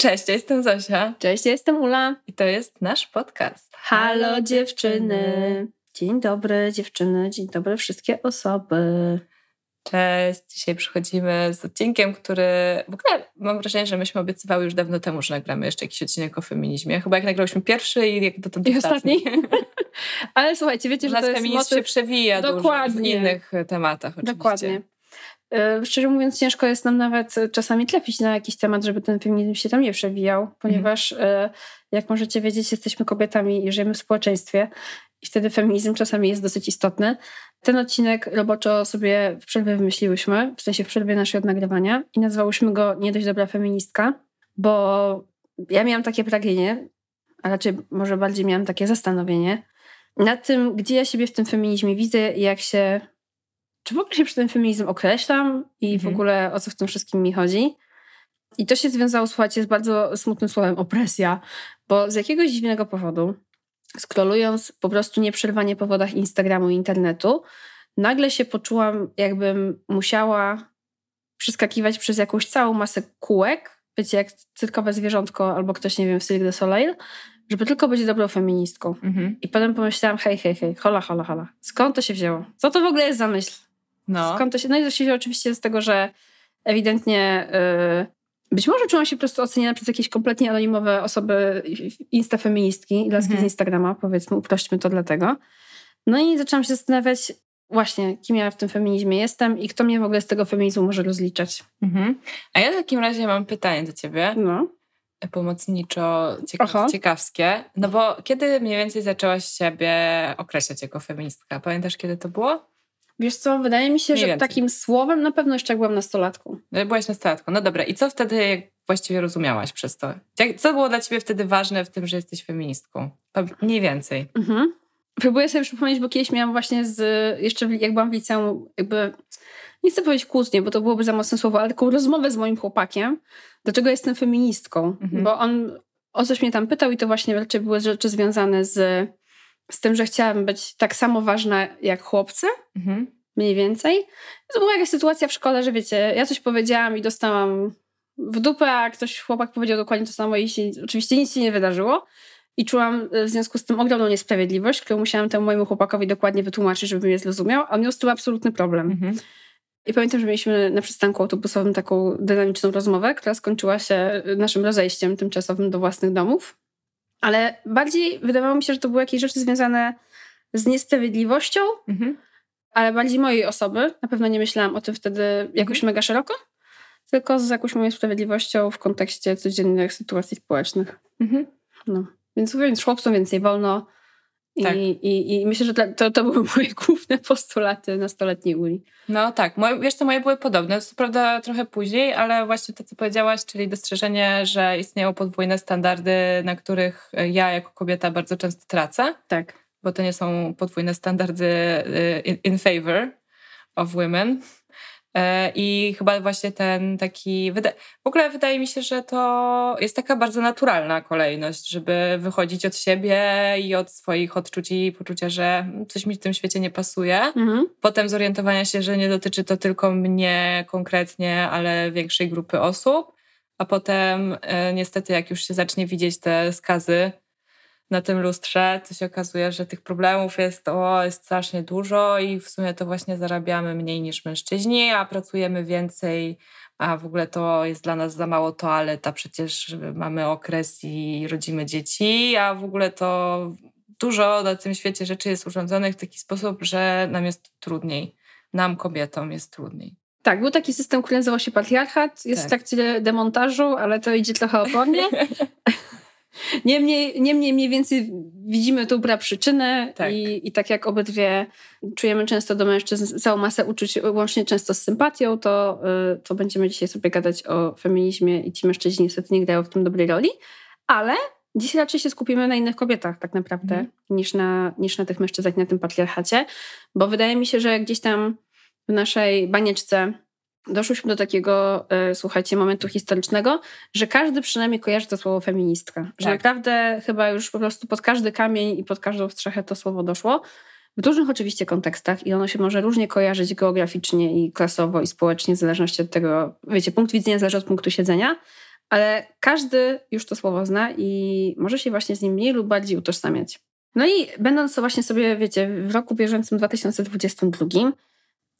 Cześć, ja jestem Zosia. Cześć, ja jestem Ula. I to jest nasz podcast. Halo dziewczyny. Dzień dobry dziewczyny, dzień dobry wszystkie osoby. Cześć, dzisiaj przychodzimy z odcinkiem, który w ogóle mam wrażenie, że myśmy obiecywały już dawno temu, że nagramy jeszcze jakiś odcinek o feminizmie. Chyba jak nagrałyśmy pierwszy i jak dotąd I ostatni. ostatni. Ale słuchajcie, wiecie, że to jest feminizm motyw... się przewija Dokładnie. dużo w innych tematach oczywiście. Dokładnie. E, Szczerze mówiąc, ciężko jest nam nawet czasami trafić na jakiś temat, żeby ten feminizm się tam nie przewijał, ponieważ e, jak możecie wiedzieć, jesteśmy kobietami i żyjemy w społeczeństwie i wtedy feminizm czasami jest dosyć istotny. Ten odcinek roboczo sobie w przerwie wymyśliłyśmy, w sensie w przerwie naszego nagrywania i nazwałyśmy go Nie dość dobra feministka, bo ja miałam takie pragnienie, a raczej może bardziej miałam takie zastanowienie nad tym, gdzie ja siebie w tym feminizmie widzę i jak się czy w ogóle się przy tym feminizm określam i w Mhm. ogóle o co w tym wszystkim mi chodzi. I to się związało, słuchajcie, z bardzo smutnym słowem opresja, bo z jakiegoś dziwnego powodu, scrollując po prostu nieprzerwanie po wodach Instagramu i internetu, nagle się poczułam, jakbym musiała przeskakiwać przez jakąś całą masę kółek, wiecie, jak cyrkowe zwierzątko albo ktoś, nie wiem, w Cirque du Soleil, żeby tylko być dobrą feministką. Mhm. I potem pomyślałam, hej, hej, hej, hola, hola, hola. Skąd to się wzięło? Co to w ogóle jest za myśl? No. Skąd to się... No i to się oczywiście z tego, że ewidentnie yy, być może czułam się po prostu oceniana przez jakieś kompletnie anonimowe osoby instafeministki, laski Mhm. z Instagrama, powiedzmy, uprośćmy to dlatego. No i zaczęłam się zastanawiać właśnie, kim ja w tym feminizmie jestem i kto mnie w ogóle z tego feminizmu może rozliczać. Mhm. A ja w takim razie mam pytanie do ciebie. No. pomocniczo ciekaw, ciekawskie. No bo kiedy mniej więcej zaczęłaś siebie określać jako feministka? Pamiętasz, kiedy to było? Wiesz co, wydaje mi się, Mniej że więcej. takim słowem na pewno jeszcze jak byłam nastolatką. No, Byłaś nastolatką. No dobra. I co wtedy właściwie rozumiałaś przez to? Co było dla ciebie wtedy ważne w tym, że jesteś feministką? Mniej więcej. Mhm. Próbuję sobie przypomnieć, bo kiedyś miałam właśnie z, jeszcze jak byłam w liceum, jakby, nie chcę powiedzieć kłótnię, bo to byłoby za mocne słowo, ale taką rozmowę z moim chłopakiem, dlaczego jestem feministką. Mhm. Bo on o coś mnie tam pytał i to właśnie raczej były rzeczy związane z, z tym, że chciałam być tak samo ważna jak chłopcy, Mhm. mniej więcej. To była jakaś sytuacja w szkole, że wiecie, ja coś powiedziałam i dostałam w dupę, a ktoś, chłopak powiedział dokładnie to samo i się, oczywiście nic się nie wydarzyło. I czułam e, w związku z tym ogromną niesprawiedliwość, którą musiałam temu mojemu chłopakowi dokładnie wytłumaczyć, żeby mnie zrozumiał, a on miał z tym absolutny problem. Mhm. I pamiętam, że mieliśmy na przystanku autobusowym taką dynamiczną rozmowę, która skończyła się naszym rozejściem tymczasowym do własnych domów. Ale bardziej wydawało mi się, że to były jakieś rzeczy związane z niesprawiedliwością, Mhm. ale bardziej mojej osoby. Na pewno nie myślałam o tym wtedy jakoś mega szeroko, tylko z jakąś moją sprawiedliwością w kontekście codziennych sytuacji społecznych. Mhm. No. Więc mówiąc chłopcom więcej wolno. I, Tak. i, I myślę, że to, to były moje główne postulaty nastoletniej Uli. No tak, moje, wiesz co, moje były podobne, co prawda trochę później, ale właśnie to, co powiedziałaś, czyli dostrzeżenie, że istnieją podwójne standardy, na których ja jako kobieta bardzo często tracę, Tak. bo to nie są podwójne standardy y, in, in favor of women. E, I chyba właśnie ten taki. W ogóle wydaje mi się, że to jest taka bardzo naturalna kolejność, żeby wychodzić od siebie i od swoich odczuć i poczucia, że coś mi w tym świecie nie pasuje Mhm. potem zorientowania się, że nie dotyczy to tylko mnie konkretnie, ale większej grupy osób, a potem e, niestety jak już się zacznie widzieć te skazy na tym lustrze, to się okazuje, że tych problemów jest, o, jest strasznie dużo i w sumie to właśnie zarabiamy mniej niż mężczyźni, a pracujemy więcej, a w ogóle to jest dla nas za mało toalet, a przecież mamy okres i rodzimy dzieci, a w ogóle to dużo na tym świecie rzeczy jest urządzonych w taki sposób, że nam jest trudniej. Nam, kobietom, jest trudniej. Tak, był taki system, który nazywał się patriarchat. Jest Tak. w trakcie demontażu, ale to idzie trochę opornie. Niemniej, niemniej mniej więcej widzimy tu przyczynę Tak. i, i tak jak obydwie czujemy często do mężczyzn całą masę uczuć, łącznie często z sympatią, to, y, to będziemy dzisiaj sobie gadać o feminizmie i ci mężczyźni niestety nie grają w tym dobrej roli, ale dzisiaj raczej się skupimy na innych kobietach tak naprawdę Mhm. niż, na, niż na tych mężczyznach, na tym patriarchacie, bo wydaje mi się, że gdzieś tam w naszej banieczce doszłyśmy do takiego, e, słuchajcie, momentu historycznego, że każdy przynajmniej kojarzy to słowo feministka. Że Tak. naprawdę chyba już po prostu pod każdy kamień i pod każdą strzechę to słowo doszło. W różnych oczywiście kontekstach i ono się może różnie kojarzyć geograficznie i klasowo i społecznie, w zależności od tego, wiecie, punkt widzenia zależy od punktu siedzenia, ale każdy już to słowo zna i może się właśnie z nim mniej lub bardziej utożsamiać. No i będąc właśnie sobie, wiecie, w roku bieżącym 2022,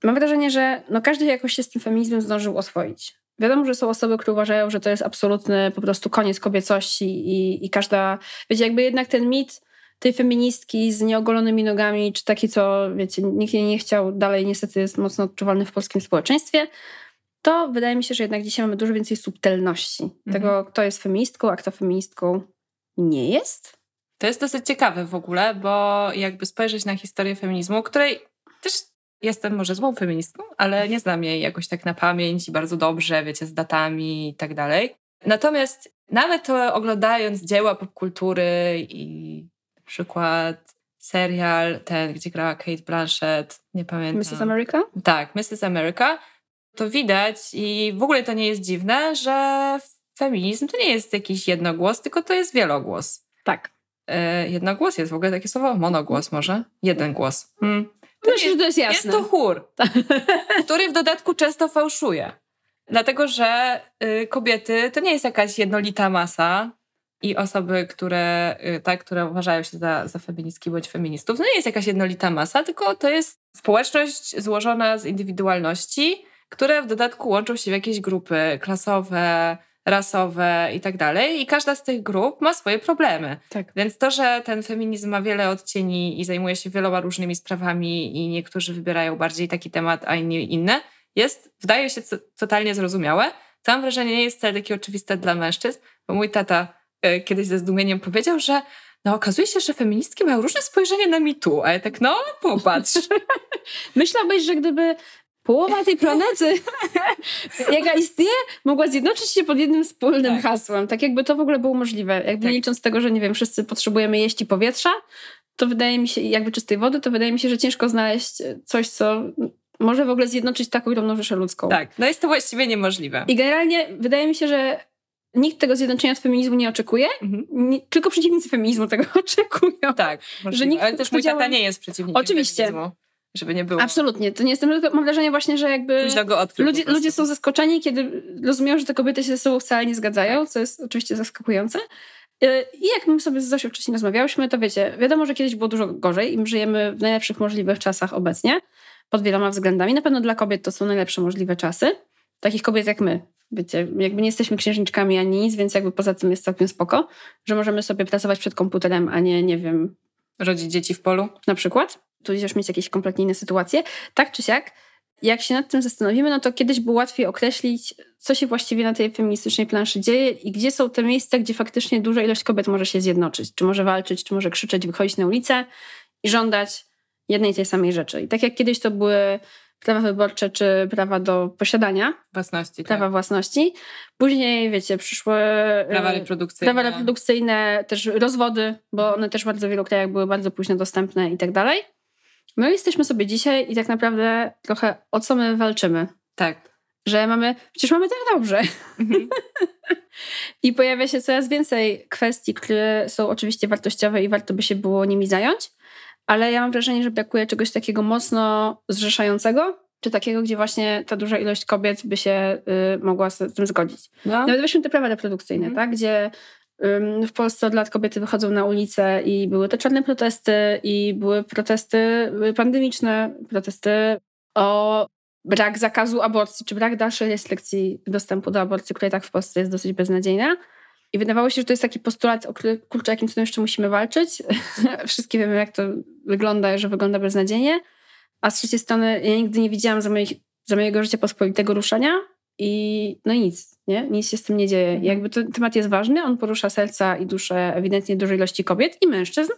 mam wrażenie, że no każdy jakoś się z tym feminizmem zdążył oswoić. Wiadomo, że są osoby, które uważają, że to jest absolutny po prostu koniec kobiecości i, i każda, wiecie, jakby jednak ten mit tej feministki z nieogolonymi nogami, czy taki, co, wiecie, nikt jej nie chciał, dalej niestety jest mocno odczuwalny w polskim społeczeństwie, to wydaje mi się, że jednak dzisiaj mamy dużo więcej subtelności mhm. tego, kto jest feministką, a kto feministką nie jest. To jest dosyć ciekawe w ogóle, bo jakby spojrzeć na historię feminizmu, której też jestem może złą feministką, ale nie znam jej jakoś tak na pamięć i bardzo dobrze, wiecie, z datami i tak dalej. Natomiast nawet oglądając dzieła popkultury i na przykład serial ten, gdzie grała Kate Blanchett, nie pamiętam. Mrs. America? Tak, Mrs. America. To widać i w ogóle to nie jest dziwne, że feminizm to nie jest jakiś jednogłos, tylko to jest wielogłos. Tak. E, jednogłos jest w ogóle takie słowo? Monogłos może? Jeden głos. Hmm. To Myślę, że to jest jasne. Jest to chór, który w dodatku często fałszuje. Dlatego, że y, kobiety to nie jest jakaś jednolita masa i osoby, które, y, tak, które uważają się za, za feministki bądź feministów, to nie jest jakaś jednolita masa, tylko to jest społeczność złożona z indywidualności, które w dodatku łączą się w jakieś grupy klasowe, rasowe i tak dalej. I każda z tych grup ma swoje problemy. Tak. Więc to, że ten feminizm ma wiele odcieni i zajmuje się wieloma różnymi sprawami i niektórzy wybierają bardziej taki temat, a inni inne, jest, wydaje się totalnie zrozumiałe. To mam wrażenie nie jest wcale takie oczywiste dla mężczyzn, bo mój tata y, kiedyś ze zdumieniem powiedział, że no okazuje się, że feministki mają różne spojrzenie na mitu, a ja tak, no popatrz. Myślałbyś, że gdyby połowa tej planety, jaka istnieje, mogła zjednoczyć się pod jednym wspólnym tak. hasłem. Tak jakby to w ogóle było możliwe. Jakby tak. licząc tego, że nie wiem, wszyscy potrzebujemy jeść i powietrza, to wydaje mi się, jakby czystej wody, to wydaje mi się, że ciężko znaleźć coś, co może w ogóle zjednoczyć taką ogromną rzeszę ludzką. Tak, no jest to właściwie niemożliwe. I generalnie wydaje mi się, że nikt tego zjednoczenia od feminizmu nie oczekuje, mhm. nie, tylko przeciwnicy feminizmu tego oczekują. Tak, że nikt ale też mój tata nie jest przeciwnikiem Oczywiście. feminizmu żeby nie było. Absolutnie. To nie jestem, tylko mam wrażenie właśnie, że jakby go odkrył ludzie, ludzie są zaskoczeni, kiedy rozumieją, że te kobiety się ze sobą wcale nie zgadzają, co jest oczywiście zaskakujące. Y, I jak my sobie z Zosią wcześniej rozmawiałyśmy, to wiecie, wiadomo, że kiedyś było dużo gorzej i my żyjemy w najlepszych możliwych czasach obecnie, pod wieloma względami. Na pewno dla kobiet to są najlepsze możliwe czasy. Takich kobiet jak my. Wiecie, jakby nie jesteśmy księżniczkami ani nic, więc jakby poza tym jest całkiem spoko, że możemy sobie pracować przed komputerem, a nie, nie wiem... Rodzić dzieci w polu? Na przykład tudzież mieć jakieś kompletnie inne sytuacje. Tak czy siak, jak się nad tym zastanowimy, no to kiedyś było łatwiej określić, co się właściwie na tej feministycznej planszy dzieje i gdzie są te miejsca, gdzie faktycznie duża ilość kobiet może się zjednoczyć, czy może walczyć, czy może krzyczeć, wychodzić na ulicę i żądać jednej tej samej rzeczy. I tak jak kiedyś to były prawa wyborcze, czy prawa do posiadania. Własności. Prawa tak. własności. Później, wiecie, przyszły prawa reprodukcyjne. Prawa reprodukcyjne, też rozwody, bo one też w bardzo wielu krajach były bardzo późno dostępne i tak dalej. My jesteśmy sobie dzisiaj i tak naprawdę trochę o co my walczymy. Tak. Że mamy, przecież mamy tak dobrze. Mhm. I pojawia się coraz więcej kwestii, które są oczywiście wartościowe i warto by się było nimi zająć, ale ja mam wrażenie, że brakuje czegoś takiego mocno zrzeszającego, czy takiego, gdzie właśnie ta duża ilość kobiet by się y, mogła z tym zgodzić. No. Nawet weźmy te prawa reprodukcyjne, mhm. tak? gdzie w Polsce od lat kobiety wychodzą na ulicę i były te czarne protesty, i były protesty pandemiczne, protesty o brak zakazu aborcji, czy brak dalszej restrykcji dostępu do aborcji, która tak w Polsce jest dosyć beznadziejna. I wydawało się, że to jest taki postulat, o który, kurczę, jakim cudem jeszcze musimy walczyć. Wszystkie wiemy, jak to wygląda, że wygląda beznadziejnie. A z trzeciej strony, ja nigdy nie widziałam za, moich, za mojego życia pospolitego ruszania, i no nic, nie? Nic się z tym nie dzieje. Mhm. Jakby ten temat jest ważny, on porusza serca i duszę ewidentnie dużej ilości kobiet i mężczyzn.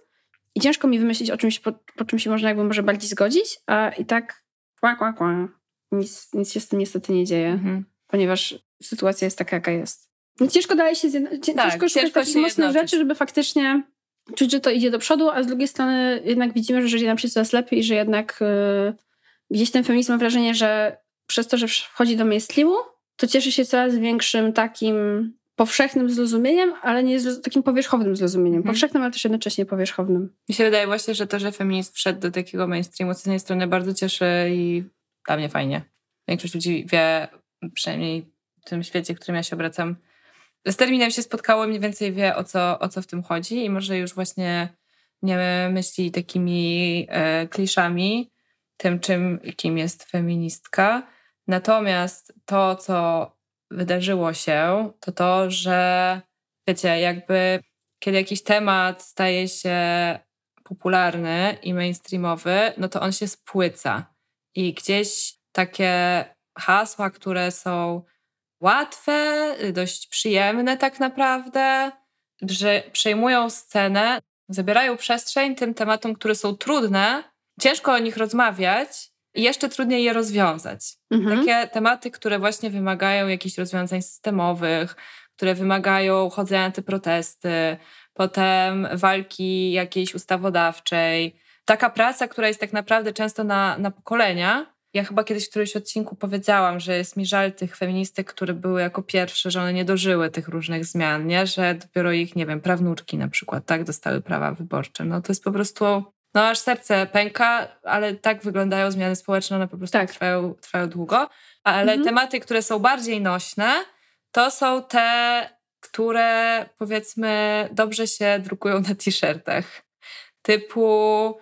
I ciężko mi wymyślić o czymś, po, po czym się można jakby może bardziej zgodzić, a i tak kła, kła, kła. Nic, nic się z tym niestety nie dzieje, mhm. ponieważ sytuacja jest taka, jaka jest. No ciężko dalej się zjedno- tak, ciężko szukać takich mocnych rzeczy, żeby faktycznie czuć, że to idzie do przodu, a z drugiej strony jednak widzimy, że żyje nam się coraz lepiej i że jednak yy, gdzieś ten feminizm ma wrażenie, że przez to, że wchodzi do mainstreamu, to cieszy się coraz większym takim powszechnym zrozumieniem, ale nie takim powierzchownym zrozumieniem. Mhm. Powszechnym, ale też jednocześnie powierzchownym. Mi się wydaje właśnie, że to, że feminizm wszedł do takiego mainstreamu, z jednej strony bardzo cieszy i dla mnie fajnie. Większość ludzi wie, przynajmniej w tym świecie, w którym ja się obracam, z terminem się spotkało, mniej więcej wie o co, o co w tym chodzi i może już właśnie nie myśli takimi e, kliszami, tym czym, kim jest feministka. Natomiast to, co wydarzyło się, to to, że wiecie, jakby kiedy jakiś temat staje się popularny i mainstreamowy, no to on się spłyca. I gdzieś takie hasła, które są łatwe, dość przyjemne tak naprawdę, że przejmują scenę, zabierają przestrzeń tym tematom, które są trudne, ciężko o nich rozmawiać jeszcze trudniej je rozwiązać. Mhm. Takie tematy, które właśnie wymagają jakichś rozwiązań systemowych, które wymagają chodzenia na te protesty, potem walki jakiejś ustawodawczej. Taka praca, która jest tak naprawdę często na, na pokolenia. Ja chyba kiedyś w którymś odcinku powiedziałam, że jest mi żal tych feministek, które były jako pierwsze, że one nie dożyły tych różnych zmian, nie? że dopiero ich, nie wiem, prawnuczki na przykład, tak, dostały prawa wyborcze. No to jest po prostu, no aż serce pęka, ale tak wyglądają zmiany społeczne, one po prostu tak. trwają, trwają długo. Ale mhm. tematy, które są bardziej nośne, to są te, które powiedzmy dobrze się drukują na t-shirtach. Typu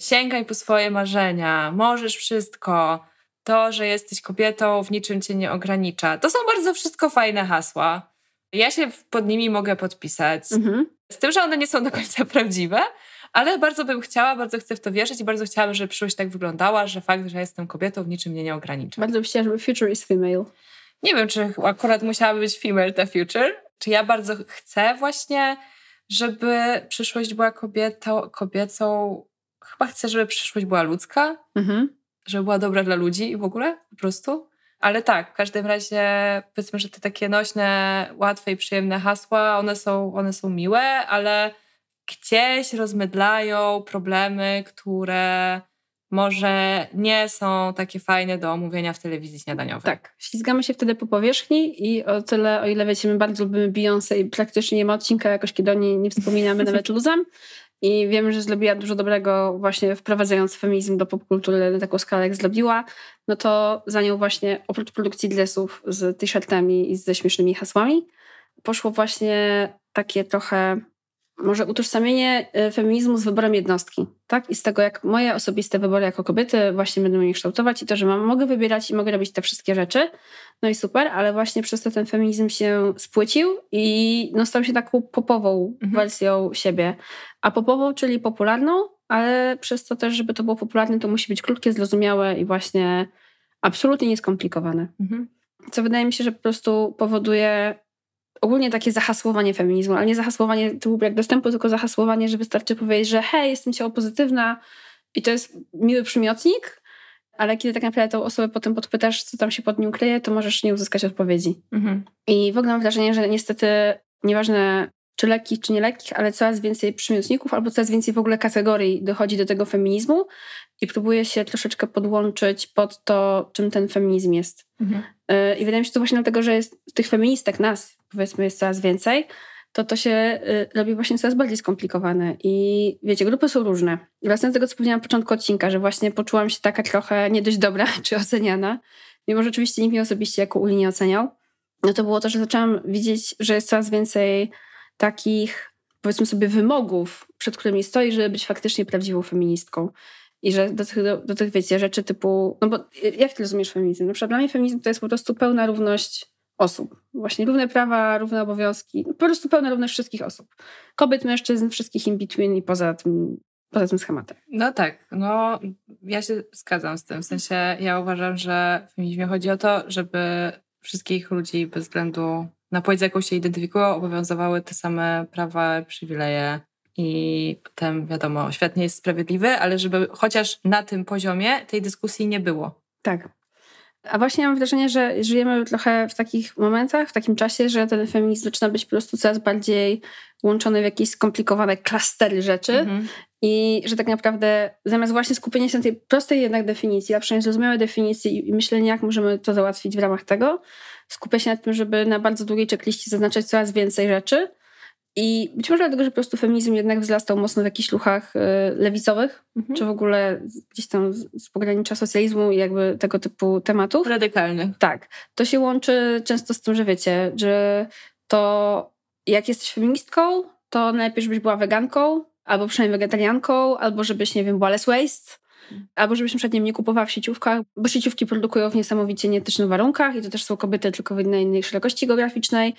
sięgaj po swoje marzenia, możesz wszystko. To, że jesteś kobietą, w niczym cię nie ogranicza. To są bardzo wszystko fajne hasła. Ja się pod nimi mogę podpisać. Mhm. Z tym, że one nie są do końca prawdziwe, ale bardzo bym chciała, bardzo chcę w to wierzyć i bardzo chciałabym, żeby przyszłość tak wyglądała, że fakt, że jestem kobietą, w niczym mnie nie ogranicza. Bardzo bym chciała, żeby future is female. Nie wiem, czy akurat musiałaby być female the future, czy ja bardzo chcę właśnie, żeby przyszłość była kobietą, kobiecą. Chyba chcę, żeby przyszłość była ludzka, mhm. żeby była dobra dla ludzi i w ogóle po prostu. Ale tak, w każdym razie powiedzmy, że te takie nośne, łatwe i przyjemne hasła, one są, one są miłe, ale gdzieś rozmydlają problemy, które może nie są takie fajne do omówienia w telewizji śniadaniowej. Tak, ślizgamy się wtedy po powierzchni i o tyle, o ile wiecie, my bardzo lubimy Beyoncé i praktycznie nie ma odcinka jakoś, kiedy o niej nie wspominamy nawet luzem. I wiemy, że zrobiła dużo dobrego właśnie wprowadzając feminizm do popkultury na taką skalę, jak zrobiła. No to za nią właśnie, oprócz produkcji dresów z t-shirtami i ze śmiesznymi hasłami, poszło właśnie takie trochę może utożsamienie e, feminizmu z wyborem jednostki, tak? I z tego, jak moje osobiste wybory jako kobiety właśnie będą mnie kształtować i to, że mam, mogę wybierać i mogę robić te wszystkie rzeczy. No i super, ale właśnie przez to ten feminizm się spłycił i no, stał się taką popową mhm. wersją siebie. A popową, czyli popularną, ale przez to też, żeby to było popularne, to musi być krótkie, zrozumiałe i właśnie absolutnie nieskomplikowane. Mhm. Co wydaje mi się, że po prostu powoduje ogólnie takie zahasłowanie feminizmu, ale nie zahasłowanie typu jak dostępu, tylko zahasłowanie, że wystarczy powiedzieć, że hej, jestem ciało pozytywna i to jest miły przymiotnik, ale kiedy tak naprawdę tą osobę potem podpytasz, co tam się pod nim kryje, to możesz nie uzyskać odpowiedzi. Mhm. I w ogóle mam wrażenie, że niestety nieważne czy lekkich, czy nie lekkich, ale coraz więcej przymiotników albo coraz więcej w ogóle kategorii dochodzi do tego feminizmu i próbuje się troszeczkę podłączyć pod to, czym ten feminizm jest. Mhm. Y, I wydaje mi się to właśnie dlatego, że jest tych feministek, nas powiedzmy jest coraz więcej, to to się y, robi właśnie coraz bardziej skomplikowane. I wiecie, grupy są różne. Wracając do tego, co powiedziałam na początku odcinka, że właśnie poczułam się taka trochę nie dość dobra czy oceniana, mimo że oczywiście nikt mnie osobiście jako Uli nie oceniał, no to było to, że zaczęłam widzieć, że jest coraz więcej takich, powiedzmy sobie, wymogów, przed którymi stoi, żeby być faktycznie prawdziwą feministką. I że do tych, do, do tych wiecie, rzeczy typu, no bo jak ty rozumiesz feminizm? Na przykład dla mnie feminizm to jest po prostu pełna równość osób. Właśnie równe prawa, równe obowiązki, po prostu pełna równość wszystkich osób. Kobiet, mężczyzn, wszystkich in between i poza tym, poza tym schematem. No tak, no ja się zgadzam z tym. W sensie ja uważam, że w feminizmie chodzi o to, żeby wszystkich ludzi bez względu na płeć, z jaką się identyfikują, obowiązywały te same prawa, przywileje i potem wiadomo, świat nie jest sprawiedliwy, ale żeby chociaż na tym poziomie tej dyskusji nie było. Tak. A właśnie mam wrażenie, że żyjemy trochę w takich momentach, w takim czasie, że ten feminizm zaczyna być po prostu coraz bardziej łączony w jakieś skomplikowane klastery rzeczy mhm. i że tak naprawdę zamiast właśnie skupienia się na tej prostej jednak definicji, a przynajmniej zrozumiałej definicji i myślenia, jak możemy to załatwić w ramach tego, skupia się na tym, żeby na bardzo długiej checkliście zaznaczać coraz więcej rzeczy, i być może dlatego, że po prostu feminizm jednak wzrastał mocno w jakichś luchach y, lewicowych, mhm. czy w ogóle gdzieś tam z pogranicza socjalizmu i jakby tego typu tematów. Radykalnych. Tak. To się łączy często z tym, że wiecie, że to jak jesteś feministką, to najlepiej, żebyś była weganką, albo przynajmniej wegetarianką, albo żebyś, nie wiem, była less waste, albo żebyś przed nim nie kupowała w sieciówkach, bo sieciówki produkują w niesamowicie nietycznych warunkach i to też są kobiety tylko w innej szerokości geograficznej,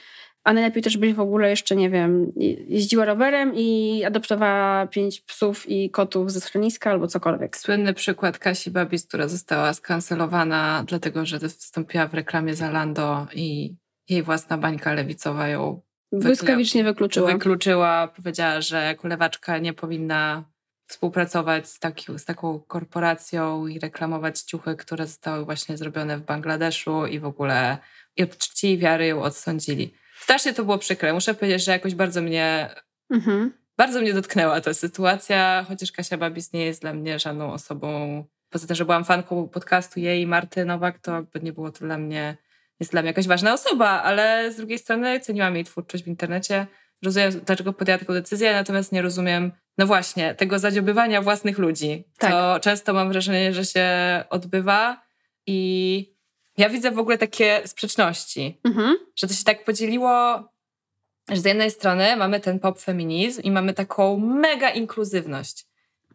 a najlepiej też byś w ogóle jeszcze, nie wiem, jeździła rowerem i adoptowała pięć psów i kotów ze schroniska albo cokolwiek. Słynny przykład Kasi Babis, która została skancelowana dlatego, że wystąpiła w reklamie Zalando i jej własna bańka lewicowa ją błyskawicznie wykluczyła. Wykluczyła, powiedziała, że jako lewaczka nie powinna współpracować z, taki, z taką korporacją i reklamować ciuchy, które zostały właśnie zrobione w Bangladeszu i w ogóle i od czci i wiary ją odsądzili. Strasznie to było przykre. Muszę powiedzieć, że jakoś bardzo mnie mhm. bardzo mnie dotknęła ta sytuacja, chociaż Kasia Babis nie jest dla mnie żadną osobą. Poza tym, że byłam fanką podcastu jej i Marty Nowak, to jakby nie było to dla mnie, jest dla mnie jakaś ważna osoba, ale z drugiej strony ceniłam jej twórczość w internecie. Rozumiem, dlaczego podjęła taką decyzję, natomiast nie rozumiem, no właśnie, tego zadziobywania własnych ludzi. Tak. To często mam wrażenie, że się odbywa i ja widzę w ogóle takie sprzeczności, mhm. że to się tak podzieliło, że z jednej strony mamy ten pop feminizm i mamy taką mega inkluzywność.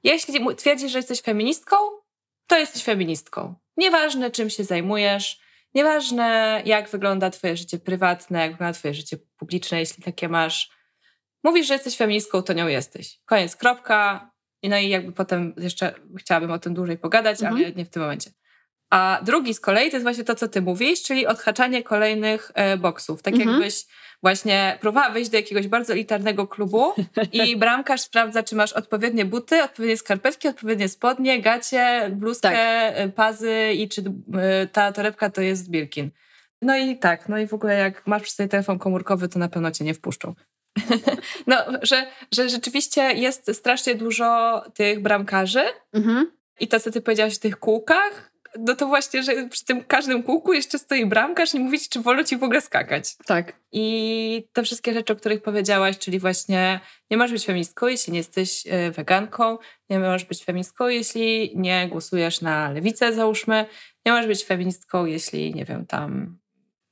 Jeśli twierdzisz, że jesteś feministką, to jesteś feministką. Nieważne, czym się zajmujesz, nieważne, jak wygląda twoje życie prywatne, jak wygląda twoje życie publiczne, jeśli takie masz. Mówisz, że jesteś feministką, to nią jesteś. Koniec, kropka. No i jakby potem jeszcze chciałabym o tym dłużej pogadać, mhm. ale nie w tym momencie. A drugi z kolei to jest właśnie to, co ty mówisz, czyli odhaczanie kolejnych e, boksów. Tak mhm. jakbyś właśnie próbowała wejść do jakiegoś bardzo elitarnego klubu i bramkarz sprawdza, czy masz odpowiednie buty, odpowiednie skarpetki, odpowiednie spodnie, gacie, bluzkę, tak. E, pazy i czy e, ta torebka to jest Birkin. No i tak, no i w ogóle jak masz przy sobie telefon komórkowy, to na pewno cię nie wpuszczą. no, że, że rzeczywiście jest strasznie dużo tych bramkarzy mhm. i to, co ty powiedziałaś w tych kółkach, no to właśnie, że przy tym każdym kółku jeszcze stoi bramkarz i mówić, czy wolno ci w ogóle skakać. Tak. I te wszystkie rzeczy, o których powiedziałaś, czyli właśnie nie możesz być feministką, jeśli nie jesteś e, weganką, nie możesz być feministką, jeśli nie głosujesz na lewicę, załóżmy, nie możesz być feministką, jeśli, nie wiem, tam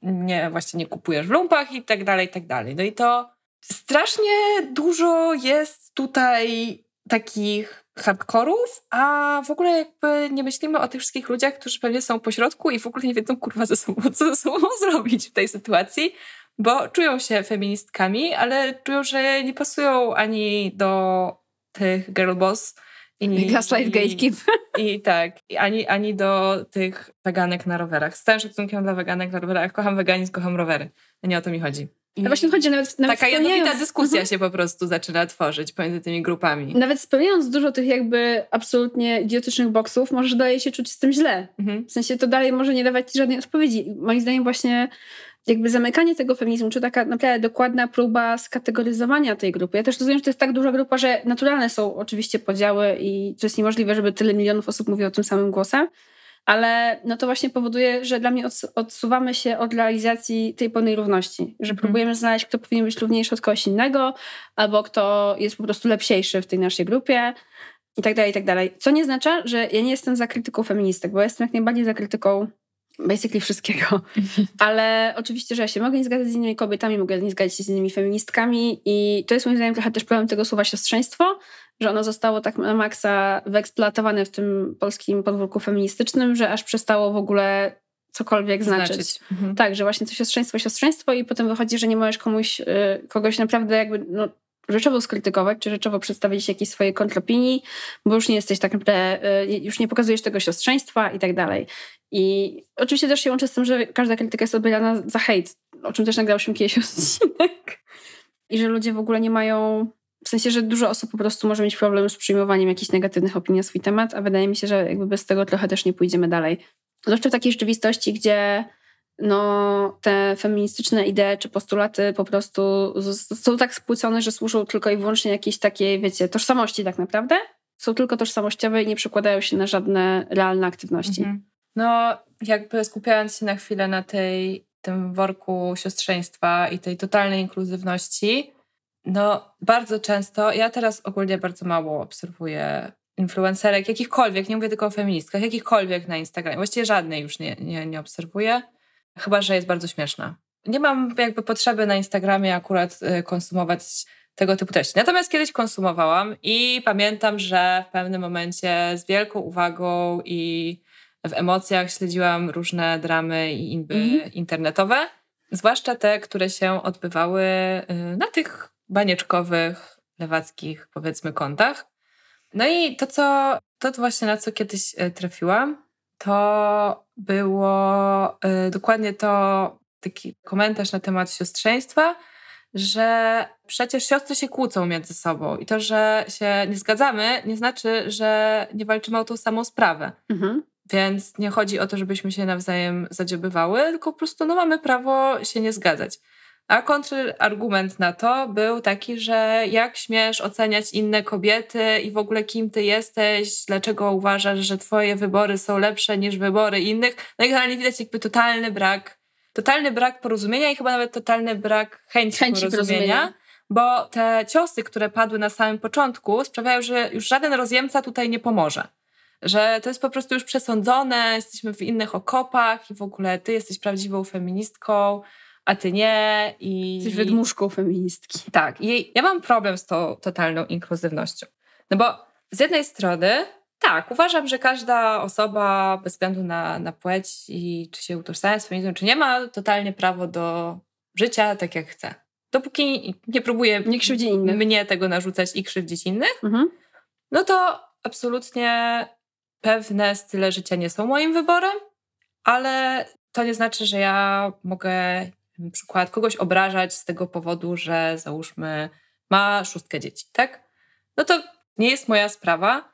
nie, właśnie nie kupujesz w lumpach i tak dalej, i tak dalej. No i to strasznie dużo jest tutaj takich hardkorów, a w ogóle jakby nie myślimy o tych wszystkich ludziach, którzy pewnie są po środku i w ogóle nie wiedzą kurwa ze sobą, co ze sobą zrobić w tej sytuacji, bo czują się feministkami, ale czują, że nie pasują ani do tych girl boss, i, Gaslight Gatekeep. I, I tak, i ani, ani do tych weganek na rowerach. Z całym szacunkiem dla weganek na rowerach. Kocham weganizm, kocham rowery. Nie o to mi chodzi. No właśnie chodzi nawet, nawet Taka jednolita dyskusja mhm. się po prostu zaczyna tworzyć pomiędzy tymi grupami. Nawet spełniając dużo tych jakby absolutnie idiotycznych boksów, możesz dalej się czuć z tym źle. Mhm. W sensie to dalej może nie dawać ci żadnej odpowiedzi. Moim zdaniem właśnie jakby zamykanie tego feminizmu, czy taka naprawdę dokładna próba skategoryzowania tej grupy. Ja też rozumiem, że to jest tak duża grupa, że naturalne są oczywiście podziały i to jest niemożliwe, żeby tyle milionów osób mówiło tym samym głosem, ale no to właśnie powoduje, że dla mnie odsuwamy się od realizacji tej pełnej równości, że mhm. próbujemy znaleźć, kto powinien być równiejszy od kogoś innego, albo kto jest po prostu lepsiejszy w tej naszej grupie i tak dalej, i tak dalej. Co nie oznacza, że ja nie jestem za krytyką feministek, bo jestem jak najbardziej za krytyką basically wszystkiego. Ale oczywiście, że ja się mogę nie zgadzać z innymi kobietami, mogę nie zgadzać się z innymi feministkami i to jest moim zdaniem trochę też problem tego słowa siostrzeństwo, że ono zostało tak na maksa wyeksploatowane w tym polskim podwórku feministycznym, że aż przestało w ogóle cokolwiek znaczyć. znaczyć. Mhm. Tak, że właśnie to siostrzeństwo, siostrzeństwo i potem wychodzi, że nie możesz komuś, y, kogoś naprawdę jakby no, rzeczowo skrytykować, czy rzeczowo przedstawić jakieś swoje kontropinii, bo już nie jesteś tak naprawdę, y, już nie pokazujesz tego siostrzeństwa i tak dalej. I oczywiście też się łączy z tym, że każda krytyka jest odbierana za hejt, o czym też nagrałyśmy kiedyś odcinek. I że ludzie w ogóle nie mają w sensie, że dużo osób po prostu może mieć problem z przyjmowaniem jakichś negatywnych opinii na swój temat, a wydaje mi się, że jakby bez tego trochę też nie pójdziemy dalej. Zwłaszcza w takiej rzeczywistości, gdzie no, te feministyczne idee czy postulaty po prostu są tak spłycone, że służą tylko i wyłącznie jakiejś takiej, wiecie, tożsamości tak naprawdę. Są tylko tożsamościowe i nie przekładają się na żadne realne aktywności. Mhm. No, jakby skupiając się na chwilę na tej, tym worku siostrzeństwa i tej totalnej inkluzywności, no, bardzo często, ja teraz ogólnie bardzo mało obserwuję influencerek, jakichkolwiek, nie mówię tylko o feministkach, jakichkolwiek na Instagramie. Właściwie żadnej już nie, nie, nie obserwuję, chyba że jest bardzo śmieszna. nie mam jakby potrzeby na Instagramie akurat y, konsumować tego typu treści. Natomiast kiedyś konsumowałam i pamiętam, że w pewnym momencie z wielką uwagą i w emocjach śledziłam różne dramy i inby mm. internetowe, zwłaszcza te, które się odbywały y, na tych banieczkowych, lewackich, powiedzmy, kontach. No i to, co, to właśnie na co kiedyś y, trafiłam, to było y, dokładnie to, taki komentarz na temat siostrzeństwa, że przecież siostry się kłócą między sobą i to, że się nie zgadzamy, nie znaczy, że nie walczymy o tą samą sprawę. Mhm. Więc nie chodzi o to, żebyśmy się nawzajem zadziobywały, tylko po prostu no, mamy prawo się nie zgadzać. A kontrargument na to był taki, że jak śmiesz oceniać inne kobiety i w ogóle kim ty jesteś, dlaczego uważasz, że twoje wybory są lepsze niż wybory innych. No i generalnie widać jakby totalny brak, totalny brak porozumienia i chyba nawet totalny brak chęci, chęci porozumienia. porozumienia. Bo te ciosy, które padły na samym początku, sprawiają, że już żaden rozjemca tutaj nie pomoże że to jest po prostu już przesądzone, jesteśmy w innych okopach i w ogóle ty jesteś prawdziwą feministką, a ty nie. I... Jesteś wydmuszką feministki. Tak. I ja mam problem z tą totalną inkluzywnością. No bo z jednej strony tak, uważam, że każda osoba bez względu na, na płeć i czy się utożsamia z feminizmem, czy nie ma totalnie prawo do życia tak jak chce. Dopóki nie próbuje nie krzywdzi innych. mnie tego narzucać i krzywdzić innych, mhm. no to absolutnie pewne style życia nie są moim wyborem, ale to nie znaczy, że ja mogę na przykład kogoś obrażać z tego powodu, że załóżmy ma szóstkę dzieci, tak? No to nie jest moja sprawa.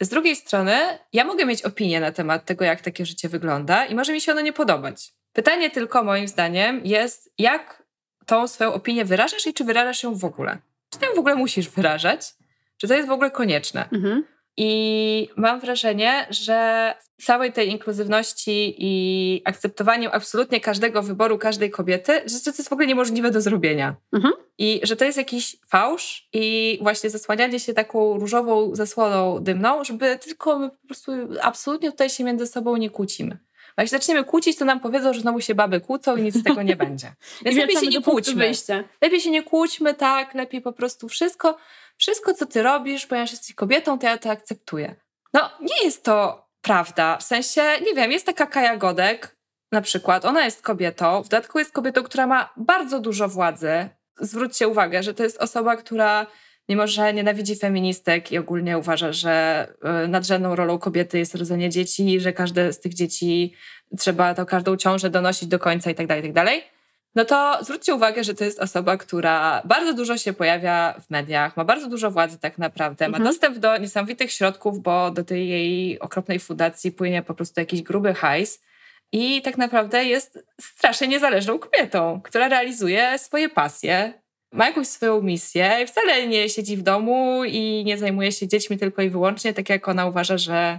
Z drugiej strony, ja mogę mieć opinię na temat tego, jak takie życie wygląda i może mi się ono nie podobać. Pytanie tylko moim zdaniem jest, jak tą swoją opinię wyrażasz i czy wyrażasz ją w ogóle? Czy ty ją w ogóle musisz wyrażać? Czy to jest w ogóle konieczne? Mhm. I mam wrażenie, że w całej tej inkluzywności i akceptowaniu absolutnie każdego wyboru każdej kobiety, że to jest w ogóle niemożliwe do zrobienia. Mhm. I że to jest jakiś fałsz i właśnie zasłanianie się taką różową zasłoną dymną, żeby tylko my po prostu absolutnie tutaj się między sobą nie kłócimy. Bo jak się zaczniemy kłócić, to nam powiedzą, że znowu się baby kłócą i nic z tego nie będzie. Więc lepiej się nie kłóćmy. Lepiej się nie kłóćmy, tak, lepiej po prostu wszystko wszystko, co ty robisz, ponieważ jesteś kobietą, to ja to akceptuję. No, nie jest to prawda. W sensie, nie wiem, jest taka Kaja Godek, na przykład, ona jest kobietą, w dodatku jest kobietą, która ma bardzo dużo władzy. Zwróćcie uwagę, że to jest osoba, która mimo że nienawidzi feministek i ogólnie uważa, że e, nadrzędną rolą kobiety jest rodzenie dzieci, że każde z tych dzieci trzeba to każdą ciążę donosić do końca i tak dalej, tak no to zwróćcie uwagę, że to jest osoba, która bardzo dużo się pojawia w mediach, ma bardzo dużo władzy tak naprawdę, mhm. ma dostęp do niesamowitych środków, bo do tej jej okropnej fundacji płynie po prostu jakiś gruby hajs. I tak naprawdę jest strasznie niezależną kobietą, która realizuje swoje pasje, ma jakąś swoją misję i wcale nie siedzi w domu i nie zajmuje się dziećmi tylko i wyłącznie, tak jak ona uważa, że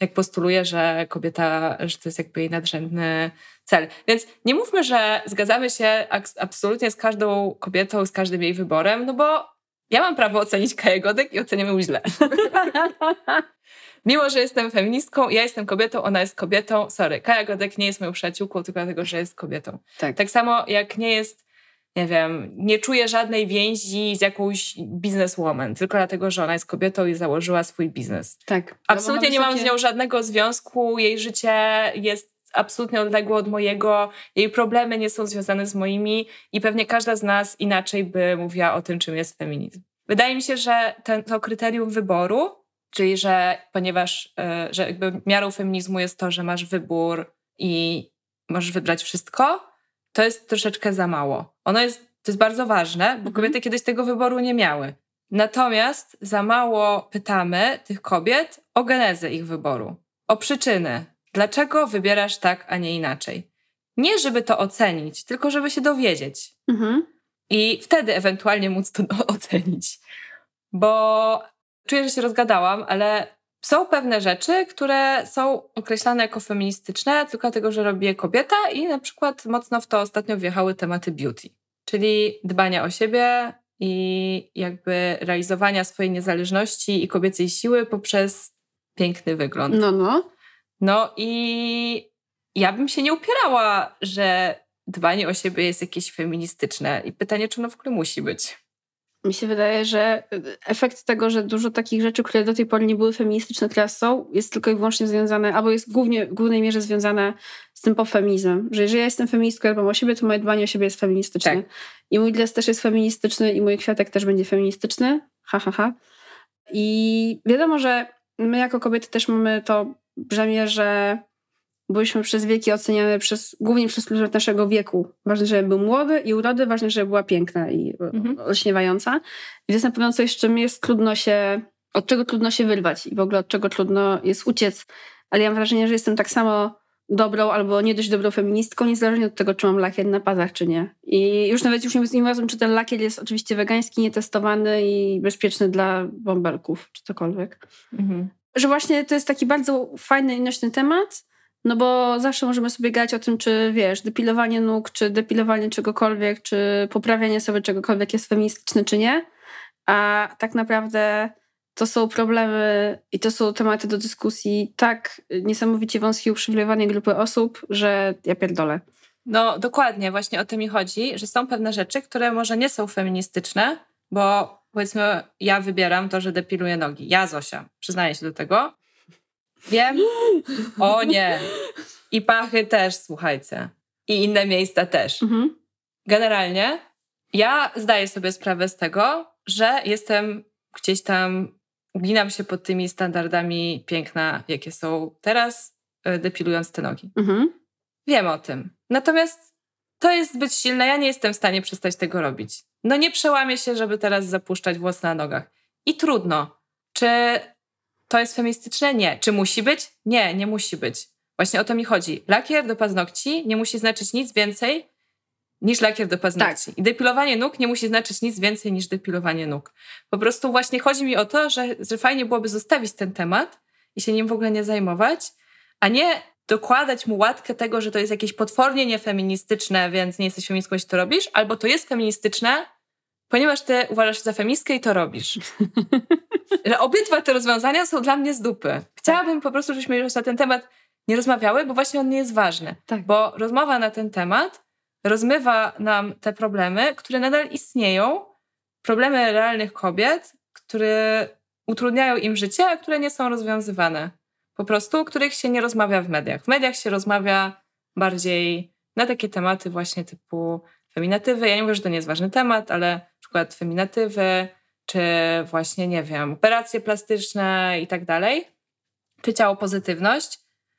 jak postuluje, że kobieta, że to jest jakby jej nadrzędny cel. Więc nie mówmy, że zgadzamy się absolutnie z każdą kobietą, z każdym jej wyborem, no bo ja mam prawo ocenić Kaję Godek i oceniamy ją źle. Mimo, że jestem feministką, ja jestem kobietą, ona jest kobietą. Sorry, Kaja Godek nie jest moją przyjaciółką, tylko dlatego, że jest kobietą. Tak, tak samo jak nie jest, nie wiem, nie czuje żadnej więzi z jakąś bizneswoman, tylko dlatego, że ona jest kobietą i założyła swój biznes. Tak. Absolutnie nie mam z nią żadnego związku, jej życie jest absolutnie odległe od mojego, jej problemy nie są związane z moimi i pewnie każda z nas inaczej by mówiła o tym, czym jest feminizm. Wydaje mi się, że ten, to kryterium wyboru, czyli że ponieważ e, że jakby miarą feminizmu jest to, że masz wybór i możesz wybrać wszystko, to jest troszeczkę za mało. Ono jest, to jest bardzo ważne, bo mhm. kobiety kiedyś tego wyboru nie miały. Natomiast za mało pytamy tych kobiet o genezę ich wyboru, o przyczyny, Dlaczego wybierasz tak, a nie inaczej? Nie, żeby to ocenić, tylko żeby się dowiedzieć. Mhm. I wtedy ewentualnie móc to ocenić. Bo czuję, że się rozgadałam, ale są pewne rzeczy, które są określane jako feministyczne, tylko dlatego, że robi je kobieta, i na przykład mocno w to ostatnio wjechały tematy beauty, czyli dbania o siebie i jakby realizowania swojej niezależności i kobiecej siły poprzez piękny wygląd. No, no. No i ja bym się nie upierała, że dbanie o siebie jest jakieś feministyczne. I pytanie, czy ono w ogóle musi być. Mi się wydaje, że efekt tego, że dużo takich rzeczy, które do tej pory nie były feministyczne, teraz są, jest tylko i wyłącznie związane, albo jest głównie, w głównej mierze związane z tym popfeminizmem. Że jeżeli ja jestem feministką, ja dbam o siebie, to moje dbanie o siebie jest feministyczne. Tak. I mój dres też jest feministyczny i mój kwiatek też będzie feministyczny. Ha, ha, ha. I wiadomo, że my jako kobiety też mamy to brzemię, że byliśmy przez wieki oceniane przez, głównie przez ludzi naszego wieku. Ważne, żeby był młody i urody, ważne, żeby była piękna i mhm. olśniewająca. I to jest na pewno coś, z czym jest trudno się, od czego trudno się wyrwać i w ogóle od czego trudno jest uciec. Ale ja mam wrażenie, że jestem tak samo dobrą albo nie dość dobrą feministką, niezależnie od tego, czy mam lakier na pazach, czy nie. I już nawet już nie wiem, czy ten lakier jest oczywiście wegański, nietestowany i bezpieczny dla bąbelków, czy cokolwiek. Mhm. Że właśnie to jest taki bardzo fajny i nośny temat, no bo zawsze możemy sobie gadać o tym, czy wiesz, depilowanie nóg, czy depilowanie czegokolwiek, czy poprawianie sobie czegokolwiek jest feministyczne, czy nie. A tak naprawdę to są problemy i to są tematy do dyskusji tak niesamowicie wąskiej uprzywilejowanej grupy osób, że ja pierdolę. No dokładnie, właśnie o tym mi chodzi, że są pewne rzeczy, które może nie są feministyczne, bo powiedzmy ja wybieram to, że depiluję nogi. Ja, Zosia, przyznaję się do tego. Wiem? O nie. I pachy też, słuchajcie. I inne miejsca też. Mhm. Generalnie ja zdaję sobie sprawę z tego, że jestem gdzieś tam, uginam się pod tymi standardami piękna, jakie są teraz, e, depilując te nogi. Mhm. Wiem o tym. Natomiast to jest zbyt silne, ja nie jestem w stanie przestać tego robić. No nie przełamię się, żeby teraz zapuszczać włos na nogach. I trudno. Czy to jest feministyczne? Nie. Czy musi być? Nie, nie musi być. Właśnie o to mi chodzi. Lakier do paznokci nie musi znaczyć nic więcej niż lakier do paznokci. Tak. I depilowanie nóg nie musi znaczyć nic więcej niż depilowanie nóg. Po prostu właśnie chodzi mi o to, że, że fajnie byłoby zostawić ten temat i się nim w ogóle nie zajmować, a nie dokładać mu łatkę tego, że to jest jakieś potwornie niefeministyczne, więc nie jesteś feministką, jeśli to robisz, albo to jest feministyczne, ponieważ ty uważasz się za feministkę i to robisz. że obydwa te rozwiązania są dla mnie z dupy. Chciałabym po prostu, żebyśmy już na ten temat nie rozmawiały, bo właśnie on nie jest ważny. Tak. Bo rozmowa na ten temat rozmywa nam te problemy, które nadal istnieją, problemy realnych kobiet, które utrudniają im życie, a które nie są rozwiązywane. Po prostu, których się nie rozmawia w mediach. W mediach się rozmawia bardziej na takie tematy właśnie typu feminatywy. Ja nie mówię, że to nie jest ważny temat, ale na przykład feminatywy, czy właśnie, nie wiem, operacje plastyczne i tak dalej, czy ciało pozytywność.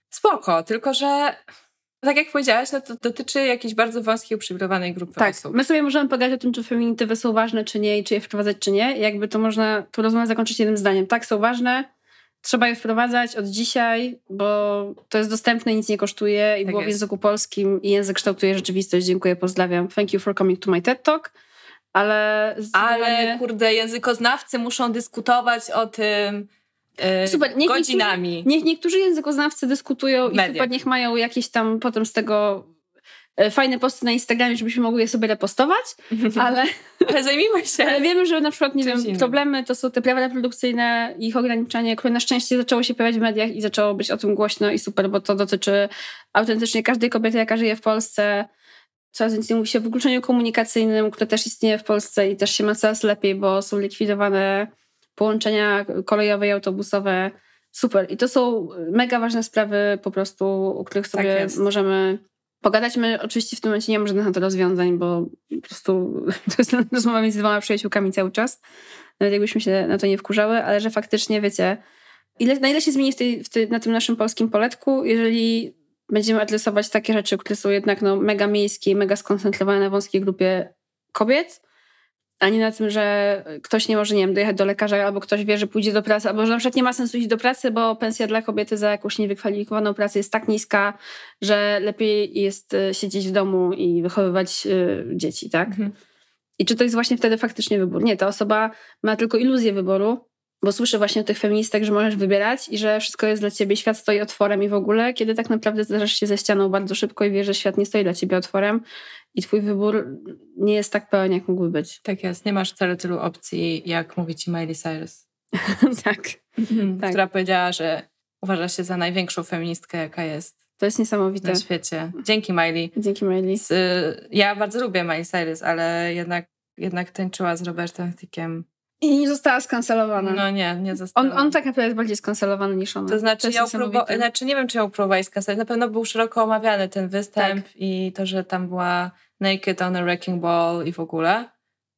Spoko, tylko że tak jak powiedziałaś, no to dotyczy jakiejś bardzo wąskiej, uprzywilejowanej grupy tak. osób. My sobie możemy pogadać o tym, czy feminitywy są ważne, czy nie, i czy je wprowadzać, czy nie. Jakby to można tu rozmowę zakończyć jednym zdaniem. Tak, są ważne, trzeba je wprowadzać od dzisiaj, bo to jest dostępne, nic nie kosztuje i tak było jest. w języku polskim i język kształtuje rzeczywistość. Dziękuję, pozdrawiam. Thank you for coming to my TED Talk. Ale, ale kurde, językoznawcy muszą dyskutować o tym yy, super, niech godzinami. Niektórzy, niech niektórzy językoznawcy dyskutują i super, niech mają jakieś tam potem z tego e, fajne posty na Instagramie, żebyśmy mogli je sobie repostować, ale, ale zajmijmy się. Ale wiemy, że na przykład, nie wiem, innym. problemy to są te prawa reprodukcyjne i ich ograniczanie, które na szczęście zaczęło się pojawiać w mediach i zaczęło być o tym głośno i super, bo to dotyczy autentycznie każdej kobiety, jaka żyje w Polsce Coraz więcej mówi się o wykluczeniu komunikacyjnym, które też istnieje w Polsce i też się ma coraz lepiej, bo są likwidowane połączenia kolejowe i autobusowe. Super. I to są mega ważne sprawy po prostu, o których sobie tak możemy pogadać. My oczywiście w tym momencie nie mamy żadnych na to rozwiązań, bo po prostu to jest rozmowa między dwoma przyjaciółkami cały czas. Nawet jakbyśmy się na to nie wkurzały, ale że faktycznie, wiecie, ile, na ile się zmieni w tej, w tej, na tym naszym polskim poletku, jeżeli będziemy adresować takie rzeczy, które są jednak no, mega miejskie, mega skoncentrowane na wąskiej grupie kobiet, a nie na tym, że ktoś nie może, nie wiem, dojechać do lekarza, albo ktoś wie, że pójdzie do pracy, albo że na przykład nie ma sensu iść do pracy, bo pensja dla kobiety za jakąś niewykwalifikowaną pracę jest tak niska, że lepiej jest e, siedzieć w domu i wychowywać y, dzieci, tak? Mhm. I czy to jest właśnie wtedy faktycznie wybór? Nie, ta osoba ma tylko iluzję wyboru, bo słyszę właśnie o tych feministach, że możesz wybierać i że wszystko jest dla ciebie, świat stoi otworem i w ogóle, kiedy tak naprawdę zderzasz się ze ścianą bardzo szybko i wiesz, że świat nie stoi dla ciebie otworem i twój wybór nie jest tak pełen, jak mógłby być. Tak jest, nie masz wcale tylu opcji, jak mówi ci Miley Cyrus. tak. tak. Która powiedziała, że uważa się za największą feministkę, jaka jest. To jest niesamowite. Na świecie. Dzięki Miley. Dzięki Miley. Z, y, ja bardzo lubię Miley Cyrus, ale jednak, jednak tańczyła z Robertem Thickiem. I nie została skancelowana. No nie, nie została. On, on tak naprawdę jest bardziej skancelowany niż ona. To znaczy, to ja znaczy, nie wiem, czy ją próbowali skancelować. Na pewno był szeroko omawiany ten występ tak. i to, że tam była Naked on a Wrecking Ball i w ogóle.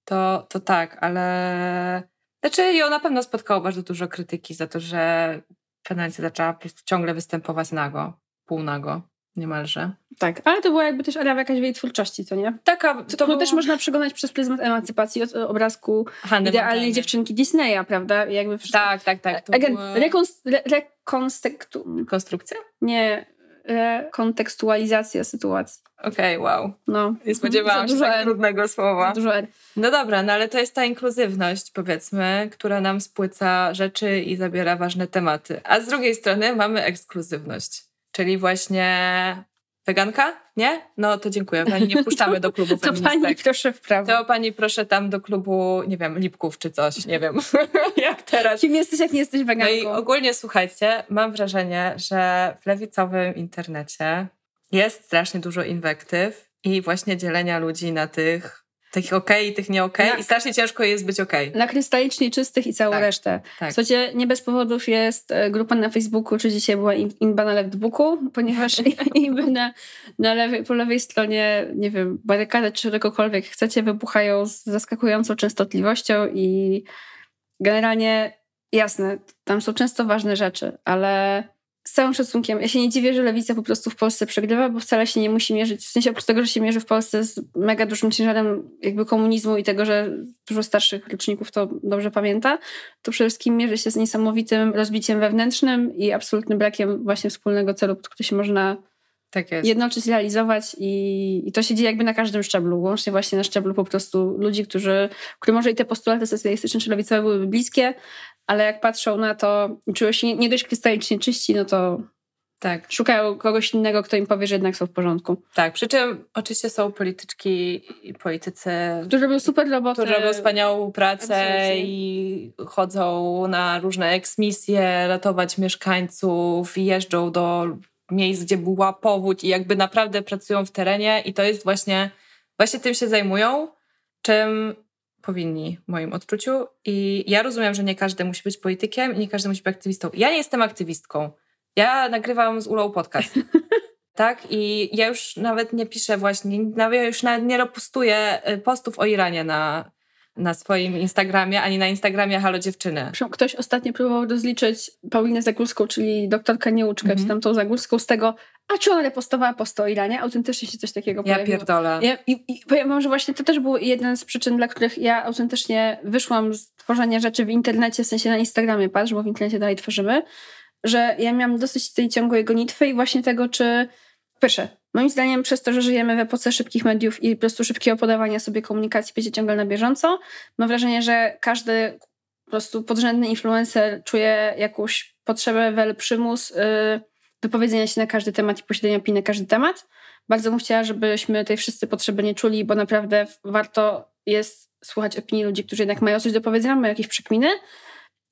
To, to tak, ale... Znaczy, ją na pewno spotkało bardzo dużo krytyki za to, że Penalty zaczęła po prostu ciągle występować nago, półnago niemalże. Tak, ale to była jakby też era jakaś w jej twórczości, co nie? Taka, to, to było... też można przegonać przez pryzmat emancypacji od obrazku Hanny idealnej dziewczynki Disneya, prawda? jakby wszystko... Tak, tak, tak. To Again, była... rekonst... re rekonstrukcja? Konstrukcja? Nie, rekontekstualizacja sytuacji. Okej, okay, wow. No. Nie spodziewałam się tak trudnego słowa. Dużo R. No dobra, no ale to jest ta inkluzywność, powiedzmy, która nam spłyca rzeczy i zabiera ważne tematy. A z drugiej strony mamy ekskluzywność, czyli właśnie Weganka? Nie? No to dziękuję. Pani nie wpuszczamy do klubu To pani proszę w prawo. To pani proszę tam do klubu, nie wiem, Lipków czy coś, nie wiem. jak teraz. Kim jesteś, jak nie jesteś weganką? No i ogólnie słuchajcie, mam wrażenie, że w lewicowym internecie jest strasznie dużo inwektyw i właśnie dzielenia ludzi na tych tych ok i tych nie ok i strasznie ciężko jest być ok. Na krystalicznie czystych i całą tak, resztę. Tak. Słuchajcie, nie bez powodów jest e, grupa na Facebooku, czy dzisiaj była Inba na Leftbooku, ponieważ Inby na, na lewej, po lewej stronie, nie wiem, barykadę czy czegokolwiek chcecie, wybuchają z zaskakującą częstotliwością i generalnie jasne, tam są często ważne rzeczy, ale z całym szacunkiem, ja się nie dziwię, że lewica po prostu w Polsce przegrywa, bo wcale się nie musi mierzyć, w sensie oprócz tego, że się mierzy w Polsce z mega dużym ciężarem jakby komunizmu i tego, że dużo starszych roczników to dobrze pamięta, to przede wszystkim mierzy się z niesamowitym rozbiciem wewnętrznym i absolutnym brakiem właśnie wspólnego celu, który się można tak jednoczyć, realizować i, i, to się dzieje jakby na każdym szczeblu, łącznie właśnie na szczeblu po prostu ludzi, którzy, którym może i te postulaty socjalistyczne czy lewicowe byłyby bliskie, ale jak patrzą na to czują się nie dość krystalicznie czyści, no to tak. Szukają kogoś innego, kto im powie, że jednak są w porządku. Tak, przy czym oczywiście są polityczki i politycy, którzy robią super robotę. Którzy robią wspaniałą pracę Absolutnie. i chodzą na różne eksmisje, ratować mieszkańców i jeżdżą do miejsc, gdzie była powódź i jakby naprawdę pracują w terenie i to jest właśnie, właśnie tym się zajmują, czym powinni w moim odczuciu. I ja rozumiem, że nie każdy musi być politykiem i nie każdy musi być aktywistą. Ja nie jestem aktywistką. Ja nagrywam z Ulą podcast. tak? I ja już nawet nie piszę właśnie, nawet już nawet nie repostuję y, postów o Iranie na, na swoim Instagramie, ani na Instagramie Halo Dziewczyny. Ktoś ostatnio próbował rozliczyć Paulinę Zagórską, czyli doktorkę Nieuczkę, -hmm. czy mhm. tamtą Zagórską z tego, a czy ona repostowała post o Iranie? Autentycznie się coś takiego ja pojawiło. Pierdolę. Ja I, i powiem wam, że właśnie to też był jeden z przyczyn, dla których ja autentycznie wyszłam z tworzenia rzeczy w internecie, w sensie na Instagramie, patrz, bo w internecie dalej tworzymy, że ja miałam dosyć tej ciągłej gonitwy i właśnie tego, czy Pierwsze, moim zdaniem przez to, że żyjemy w epoce szybkich mediów i po prostu szybkiego podawania sobie komunikacji będzie ciągle na bieżąco, mam wrażenie, że każdy po prostu podrzędny influencer czuje jakąś potrzebę, wel, przymus yy, wypowiedzenia się na każdy temat i posiadania opinii na każdy temat. Bardzo bym chciała, żebyśmy tej wszyscy potrzeby nie czuli, bo naprawdę warto jest słuchać opinii ludzi, którzy jednak mają coś do powiedzenia, mają jakieś przekminy,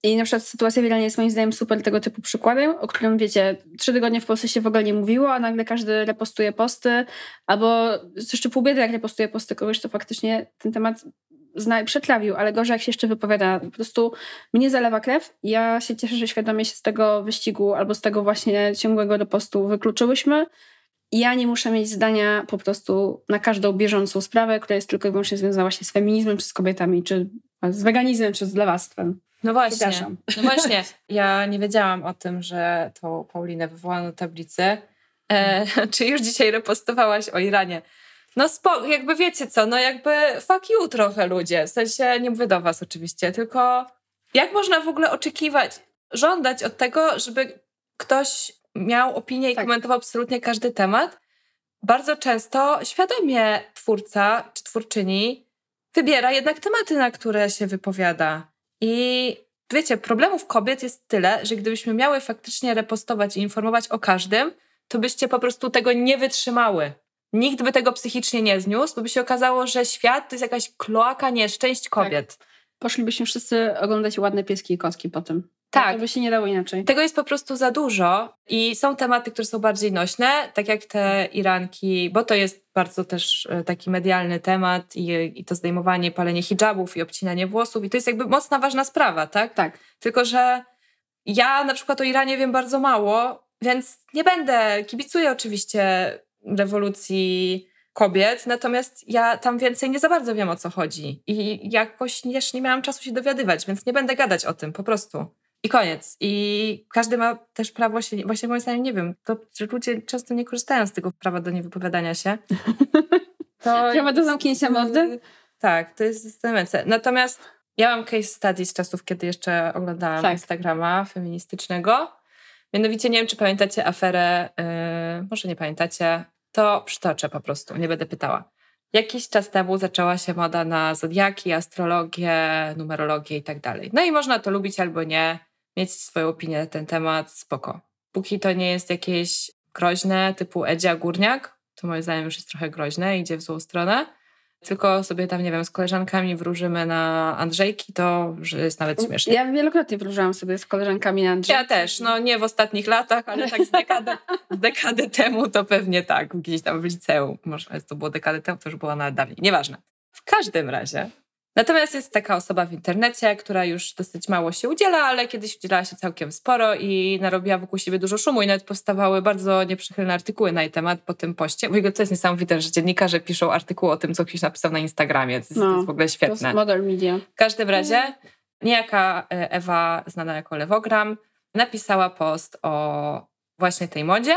i na przykład sytuacja wiralna jest moim zdaniem super tego typu przykładem, o którym wiecie, trzy tygodnie w Polsce się w ogóle nie mówiło, a nagle każdy repostuje posty, albo jeszcze pół biedy jak repostuje posty kogoś, to faktycznie ten temat zna przetrawił, ale gorzej jak się jeszcze wypowiada. Po prostu mnie zalewa krew. Ja się cieszę, że świadomie się z tego wyścigu albo z tego właśnie ciągłego repostu wykluczyłyśmy. Ja nie muszę mieć zdania po prostu na każdą bieżącą sprawę, która jest tylko i wyłącznie związana właśnie z feminizmem, czy z kobietami, czy z weganizmem, czy z lewactwem. No właśnie. No właśnie. Ja nie wiedziałam o tym, że tą Paulinę wywołano na tablicy. E, czy już dzisiaj repostowałaś o Iranie? No spoko, jakby wiecie co, no jakby fuck you trochę ludzie. W sensie nie mówię do was oczywiście, tylko jak można w ogóle oczekiwać, żądać od tego, żeby ktoś miał opinię i tak. komentował absolutnie każdy temat? Bardzo często świadomie twórca czy twórczyni wybiera jednak tematy, na które się wypowiada. I wiecie, problemów kobiet jest tyle, że gdybyśmy miały faktycznie repostować i informować o każdym, to byście po prostu tego nie wytrzymały. Nikt by tego psychicznie nie zniósł, bo by się okazało, że świat to jest jakaś kloaka nieszczęść kobiet. Tak. Poszlibyśmy wszyscy oglądać ładne pieski i kotki po tym. Tak. To by się nie dało inaczej. Tego jest po prostu za dużo i są tematy, które są bardziej nośne, tak jak te Iranki, bo to jest bardzo też e, taki medialny temat i, i to zdejmowanie, palenie hijabów i obcinanie włosów i to jest jakby mocna, ważna sprawa, tak? Tak. Tylko, że ja na przykład o Iranie wiem bardzo mało, więc nie będę, kibicuję oczywiście rewolucji kobiet, natomiast ja tam więcej nie za bardzo wiem o co chodzi i jakoś jeszcze nie miałam czasu się dowiadywać, więc nie będę gadać o tym po prostu. I koniec. I każdy ma też prawo się, właśnie moim zdaniem, nie wiem, to, że ludzie często nie korzystają z tego prawa do niewypowiadania się. To prawa do zamknięcia mordy? Tak, to jest zastanawiające. Natomiast ja mam case study z czasów, kiedy jeszcze oglądałam tak. Instagrama feministycznego. Mianowicie, nie wiem, czy pamiętacie aferę, yy, może nie pamiętacie, to przytoczę po prostu, nie będę pytała. Jakiś czas temu zaczęła się moda na zodiaki, astrologię, numerologię i tak dalej. No i można to lubić albo nie, mieć swoją opinię na ten temat, spoko. Póki to nie jest jakieś groźne, typu Edzia Górniak, to moim zdaniem już jest trochę groźne, idzie w złą stronę, tylko sobie tam, nie wiem, z koleżankami wróżymy na Andrzejki, to że jest nawet śmieszne. Ja wielokrotnie wróżyłam sobie z koleżankami na Andrzejki. Ja też, no nie w ostatnich latach, ale tak z dekady, z dekady temu to pewnie tak, gdzieś tam w liceum. Może to było dekadę temu, to już było nawet dawniej, nieważne. W każdym razie Natomiast jest taka osoba w internecie, która już dosyć mało się udziela, ale kiedyś udzielała się całkiem sporo i narobiła wokół siebie dużo szumu i nawet powstawały bardzo nieprzychylne artykuły na jej temat po tym poście. W ogóle to jest niesamowite, że dziennikarze piszą artykuły o tym, co ktoś napisał na Instagramie. To jest, no, to jest w ogóle świetne. To jest modern media. W każdym razie niejaka e, Ewa, znana jako Lewogram, napisała post o właśnie tej modzie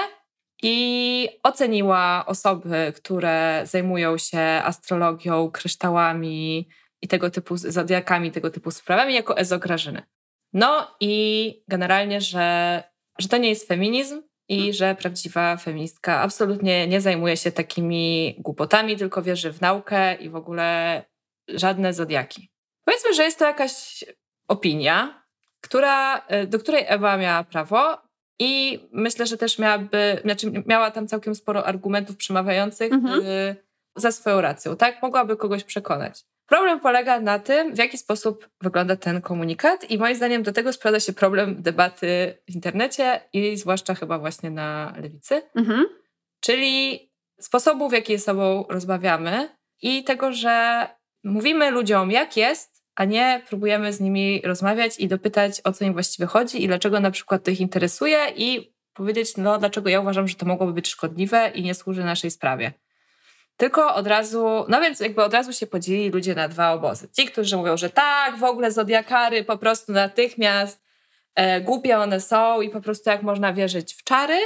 i oceniła osoby, które zajmują się astrologią, kryształami, i tego typu zodiakami, tego typu sprawami jako ezokrażyny. No i generalnie, że, że to nie jest feminizm i hmm. że prawdziwa feministka absolutnie nie zajmuje się takimi głupotami, tylko wierzy w naukę i w ogóle żadne zodiaki. Powiedzmy, że jest to jakaś opinia, która, e, do której Ewa miała prawo i myślę, że też miałaby, znaczy miała tam całkiem sporo argumentów przemawiających mhm. Y, za swoją racją, tak? Mogłaby kogoś przekonać. Problem polega na tym, w jaki sposób wygląda ten komunikat, i moim zdaniem do tego sprowadza się problem debaty w internecie i zwłaszcza chyba właśnie na lewicy, mhm. czyli sposobu, w jaki ze sobą rozmawiamy i tego, że mówimy ludziom, jak jest, a nie próbujemy z nimi rozmawiać i dopytać, o co im właściwie chodzi i dlaczego na przykład to ich interesuje, i powiedzieć, no, dlaczego ja uważam, że to mogłoby być szkodliwe i nie służy naszej sprawie. Tylko od razu, no więc jakby od razu się podzielili ludzie na dwa obozy. Ci, którzy mówią, że tak, w ogóle zodiakary po prostu natychmiast e, głupie one są i po prostu jak można wierzyć w czary,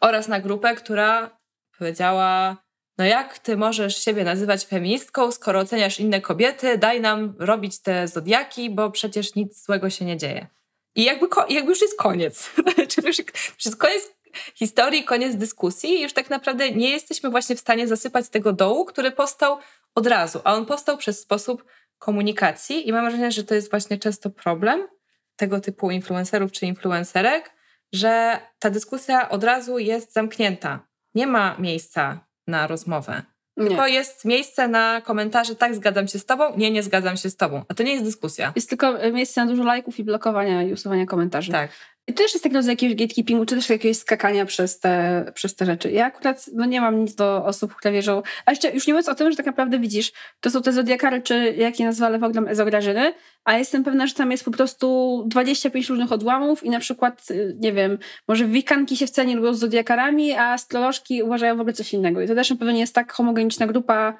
oraz na grupę, która powiedziała, no jak ty możesz siebie nazywać feministką, skoro oceniasz inne kobiety, daj nam robić te zodiaki, bo przecież nic złego się nie dzieje. I jakby, jakby już jest koniec. Czy już jest koniec historii, koniec dyskusji i już tak naprawdę nie jesteśmy właśnie w stanie zasypać tego dołu, który powstał od razu, a on powstał przez sposób komunikacji i mam wrażenie, że to jest właśnie często problem tego typu influencerów czy influencerek, że ta dyskusja od razu jest zamknięta. Nie ma miejsca na rozmowę. Nie. Tylko jest miejsce na komentarze, tak, zgadzam się z tobą, nie, nie zgadzam się z tobą. A to nie jest dyskusja. Jest tylko miejsce na dużo lajków i blokowania i usuwania komentarzy. Tak. I to też jest taki rodzaj jakiegoś gatekeepingu, czy też jakiegoś skakania przez te, przez te rzeczy. Ja akurat no nie mam nic do osób, które wierzą. A jeszcze już nie mówiąc o tym, że tak naprawdę widzisz, to są te zodiakary, czy jak je nazwa Lewoglam ezograżyny, a jestem pewna, że tam jest po prostu 25 różnych odłamów i na przykład, y, nie wiem, może wikanki się wcale nie lubią z zodiakarami, a astrolożki uważają w ogóle coś innego. I to też na pewno nie jest tak homogeniczna grupa,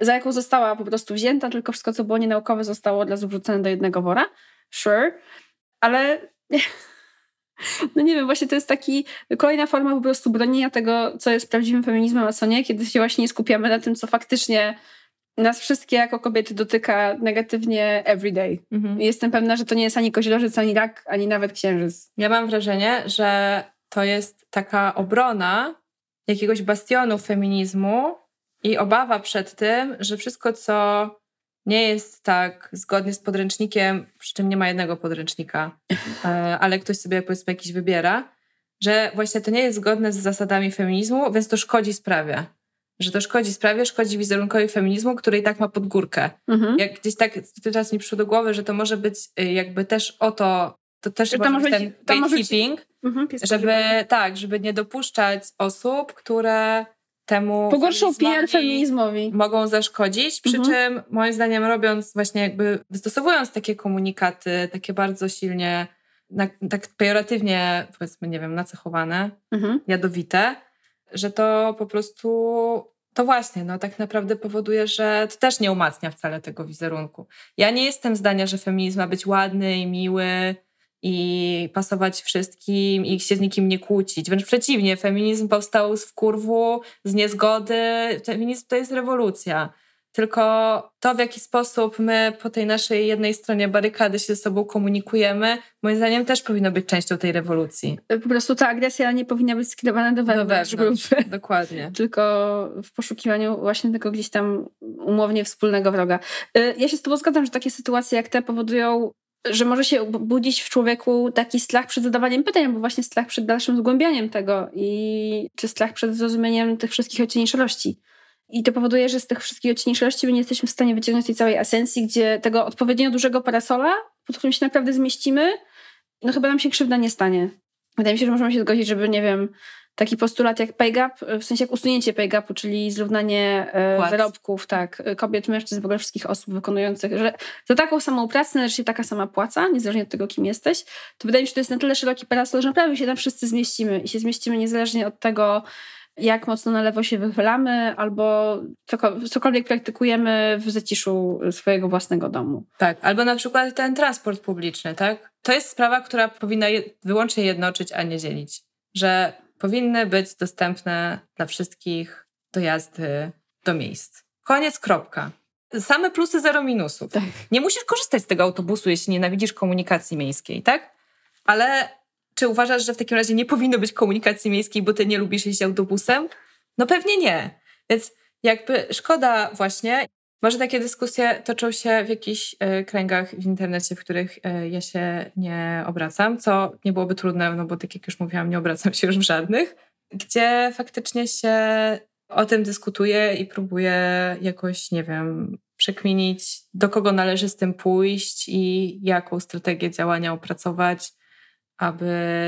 za jaką została po prostu wzięta, tylko wszystko, co było nienaukowe, zostało dla wrzucone do jednego wora. Sure. Ale no nie wiem, właśnie to jest taki kolejna forma po prostu bronienia tego, co jest prawdziwym feminizmem, a co nie, kiedy się właśnie nie skupiamy na tym, co faktycznie nas wszystkie jako kobiety dotyka negatywnie everyday. Mhm. Jestem pewna, że to nie jest ani koźlożyc, ani rak, ani nawet księżyc. Ja mam wrażenie, że to jest taka obrona jakiegoś bastionu feminizmu i obawa przed tym, że wszystko, co nie jest tak zgodnie z podręcznikiem, przy czym nie ma jednego podręcznika, e, ale ktoś sobie powiedzmy jakiś wybiera, że właśnie to nie jest zgodne z zasadami feminizmu, więc to szkodzi sprawie. Że to szkodzi sprawie, szkodzi wizerunkowi feminizmu, który i tak ma pod górkę. Mhm. Jak gdzieś tak teraz mi przyszło do głowy, że to może być y, jakby też o to to też To może być ten może być- gatekeeping, Mhm, żeby tak, żeby nie dopuszczać osób, które temu Pogorszą PR feminizmowi mogą zaszkodzić, przy Mhm. czym moim zdaniem robiąc właśnie jakby, wystosowując takie komunikaty, takie bardzo silnie, na, tak pejoratywnie powiedzmy, nie wiem, nacechowane, Mhm. jadowite, że to po prostu, to właśnie, no tak naprawdę powoduje, że to też nie umacnia wcale tego wizerunku. Ja nie jestem zdania, że feminizm ma być ładny i miły i pasować wszystkim i się z nikim nie kłócić. Wręcz przeciwnie, feminizm powstał z wkurwu, z niezgody. Feminizm to jest rewolucja. Tylko to, w jaki sposób my po tej naszej jednej stronie barykady się ze sobą komunikujemy, moim zdaniem też powinno być częścią tej rewolucji. Po prostu ta agresja nie powinna być skierowana do wewnątrz wewnątrz. grupy. Dokładnie. tylko w poszukiwaniu właśnie tego gdzieś tam umownie wspólnego wroga. Y, Ja się z tobą zgadzam, że takie sytuacje jak te powodują, że może się bu- budzić w człowieku taki strach przed zadawaniem pytań, albo właśnie strach przed dalszym zgłębianiem tego i czy strach przed zrozumieniem tych wszystkich odciejszości. I to powoduje, że z tych wszystkich odciejszości my nie jesteśmy w stanie wyciągnąć tej całej esencji, gdzie tego odpowiednio dużego parasola, pod którym się naprawdę zmieścimy, no chyba nam się krzywda nie stanie. Wydaje mi się, że możemy się zgodzić, żeby, nie wiem, taki postulat jak pay gap, w sensie jak usunięcie pay gapu, czyli zrównanie e, Płac. zarobków, tak, e, kobiet, mężczyzn, w ogóle wszystkich osób wykonujących, że za taką samą pracę należy się taka sama płaca, niezależnie od tego, kim jesteś, to wydaje mi się, że to jest na tyle szeroki parasol, że naprawdę się tam wszyscy zmieścimy i się zmieścimy niezależnie od tego, jak mocno na lewo się wychylamy, albo coko- cokolwiek praktykujemy w zaciszu swojego własnego domu. Tak, albo na przykład ten transport publiczny, tak? To jest sprawa, która powinna wyłącznie jednoczyć, a nie dzielić. Że powinny być dostępne dla wszystkich dojazdy do miejsc. Koniec, kropka. Same plusy, zero minusów. Tak. Nie musisz korzystać z tego autobusu, jeśli nienawidzisz komunikacji miejskiej, tak? Ale czy uważasz, że w takim razie nie powinno być komunikacji miejskiej, bo ty nie lubisz jeździć autobusem? No pewnie nie. Więc jakby szkoda właśnie. Może takie dyskusje toczą się w jakichś e, kręgach w internecie, w których e, ja się nie obracam, co nie byłoby trudne, no bo tak jak już mówiłam, nie obracam się już w żadnych, gdzie faktycznie się o tym dyskutuje i próbuje jakoś, nie wiem, przekminić, do kogo należy z tym pójść i jaką strategię działania opracować, aby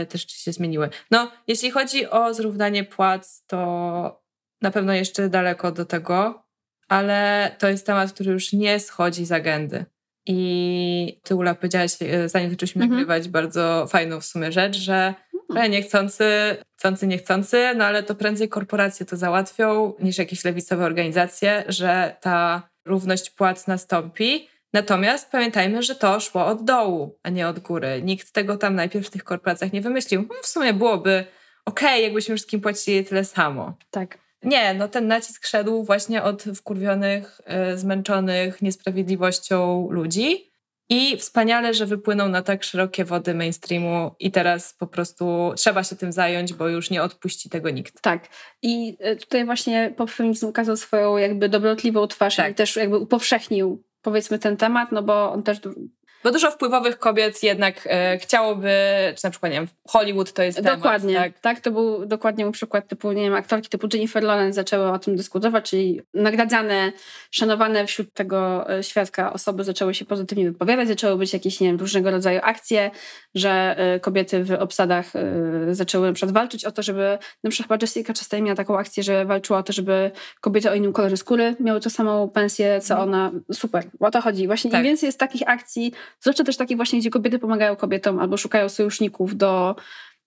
te rzeczy się zmieniły. No, jeśli chodzi o zrównanie płac, to na pewno jeszcze daleko do tego, ale to jest temat, który już nie schodzi z agendy. I ty, Ula, powiedziałaś, e, zanim zaczęliśmy Mhm. nagrywać, bardzo fajną w sumie rzecz, że że niechcący, chcący, niechcący, no ale to prędzej korporacje to załatwią niż jakieś lewicowe organizacje, że ta równość płac nastąpi. Natomiast pamiętajmy, że to szło od dołu, a nie od góry. Nikt tego tam najpierw w tych korporacjach nie wymyślił. W sumie byłoby okej, jakbyśmy wszystkim płacili tyle samo. Tak. Nie, no ten nacisk szedł właśnie od wkurwionych, e, zmęczonych niesprawiedliwością ludzi. I wspaniale, że wypłyną na tak szerokie wody mainstreamu i teraz po prostu trzeba się tym zająć, bo już nie odpuści tego nikt. Tak. I e, tutaj właśnie popfeminizm ukazał swoją jakby dobrotliwą twarz Tak. i też jakby upowszechnił powiedzmy ten temat, no bo on też Bo dużo wpływowych kobiet jednak e, chciałoby, czy na przykład, nie wiem, Hollywood to jest temat. dokładnie, Tak? tak? to był dokładnie mój przykład typu, nie wiem, aktorki typu Jennifer Lawrence zaczęły o tym dyskutować, czyli nagradzane, szanowane wśród tego e, świadka osoby zaczęły się pozytywnie wypowiadać, zaczęły być jakieś, nie wiem, różnego rodzaju akcje, że e, kobiety w obsadach e, zaczęły na przykład walczyć o to, żeby, na przykład chyba Jessica Chastain miała taką akcję, że walczyła o to, żeby kobiety o innym kolorze skóry miały tą samą pensję, co Mhm. ona. Super, o to chodzi. Właśnie Tak. im więcej jest takich akcji, zwłaszcza też takich właśnie, gdzie kobiety pomagają kobietom albo szukają sojuszników do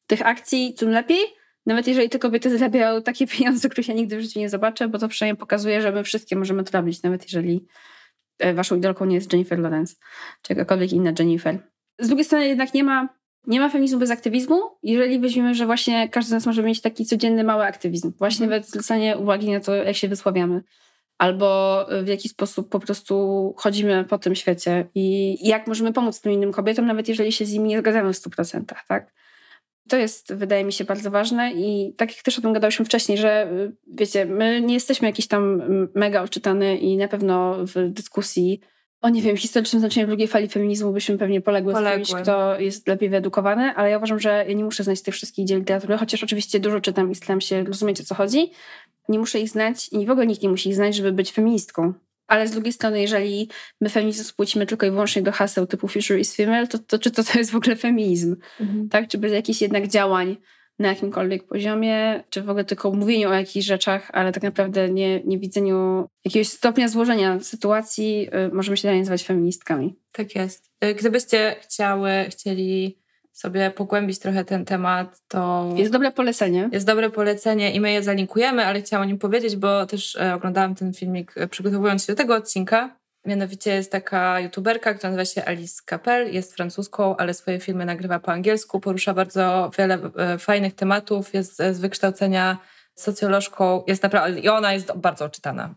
tych akcji, tym lepiej. Nawet jeżeli te kobiety zarabiają takie pieniądze, których ja nigdy w życiu nie zobaczę, bo to przynajmniej pokazuje, że my wszystkie możemy to robić, nawet jeżeli e, waszą idolką nie jest Jennifer Lawrence, czy jakakolwiek inna Jennifer. Z drugiej strony jednak nie ma, nie ma feminizmu bez aktywizmu, jeżeli weźmiemy, że właśnie każdy z nas może mieć taki codzienny mały aktywizm. Właśnie Mhm. nawet zwracanie uwagi na to, jak się wysławiamy. Albo w jaki sposób po prostu chodzimy po tym świecie i jak możemy pomóc tym innym kobietom, nawet jeżeli się z nimi nie zgadzamy w 100%, tak? To jest, wydaje mi się, bardzo ważne i tak jak też o tym gadałyśmy wcześniej, że y, wiecie, my nie jesteśmy jakiś tam mega odczytany i na pewno w dyskusji o, nie wiem, historycznym znaczeniu drugiej fali feminizmu byśmy pewnie poległy, Poległy. z kimś, kto jest lepiej wyedukowany, ale ja uważam, że ja nie muszę znać tych wszystkich dziel literatury, chociaż oczywiście dużo czytam i staram się rozumieć, o co chodzi. Nie muszę ich znać i w ogóle nikt nie musi ich znać, żeby być feministką. ale z drugiej strony, jeżeli my feminizm spłucimy tylko i wyłącznie do haseł typu Future is Female, to, to czy to, to jest w ogóle feminizm? Mhm. Tak? Czy bez jakichś jednak działań na jakimkolwiek poziomie, czy w ogóle tylko mówieniu o jakichś rzeczach, ale tak naprawdę nie, nie widzeniu jakiegoś stopnia złożenia sytuacji, y, możemy się dalej nazywać feministkami. Tak jest. Y, gdybyście chciały, chcieli sobie pogłębić trochę ten temat, to. Jest dobre polecenie. Jest dobre polecenie i my je zalinkujemy, ale chciałam o nim powiedzieć, bo też e, oglądałam ten filmik e, przygotowując się do tego odcinka. Mianowicie jest taka youtuberka, która nazywa się Alice Capel, jest francuską, ale swoje filmy nagrywa po angielsku, porusza bardzo wiele e, fajnych tematów, jest z wykształcenia socjolożką, jest naprawdę, i ona jest bardzo oczytana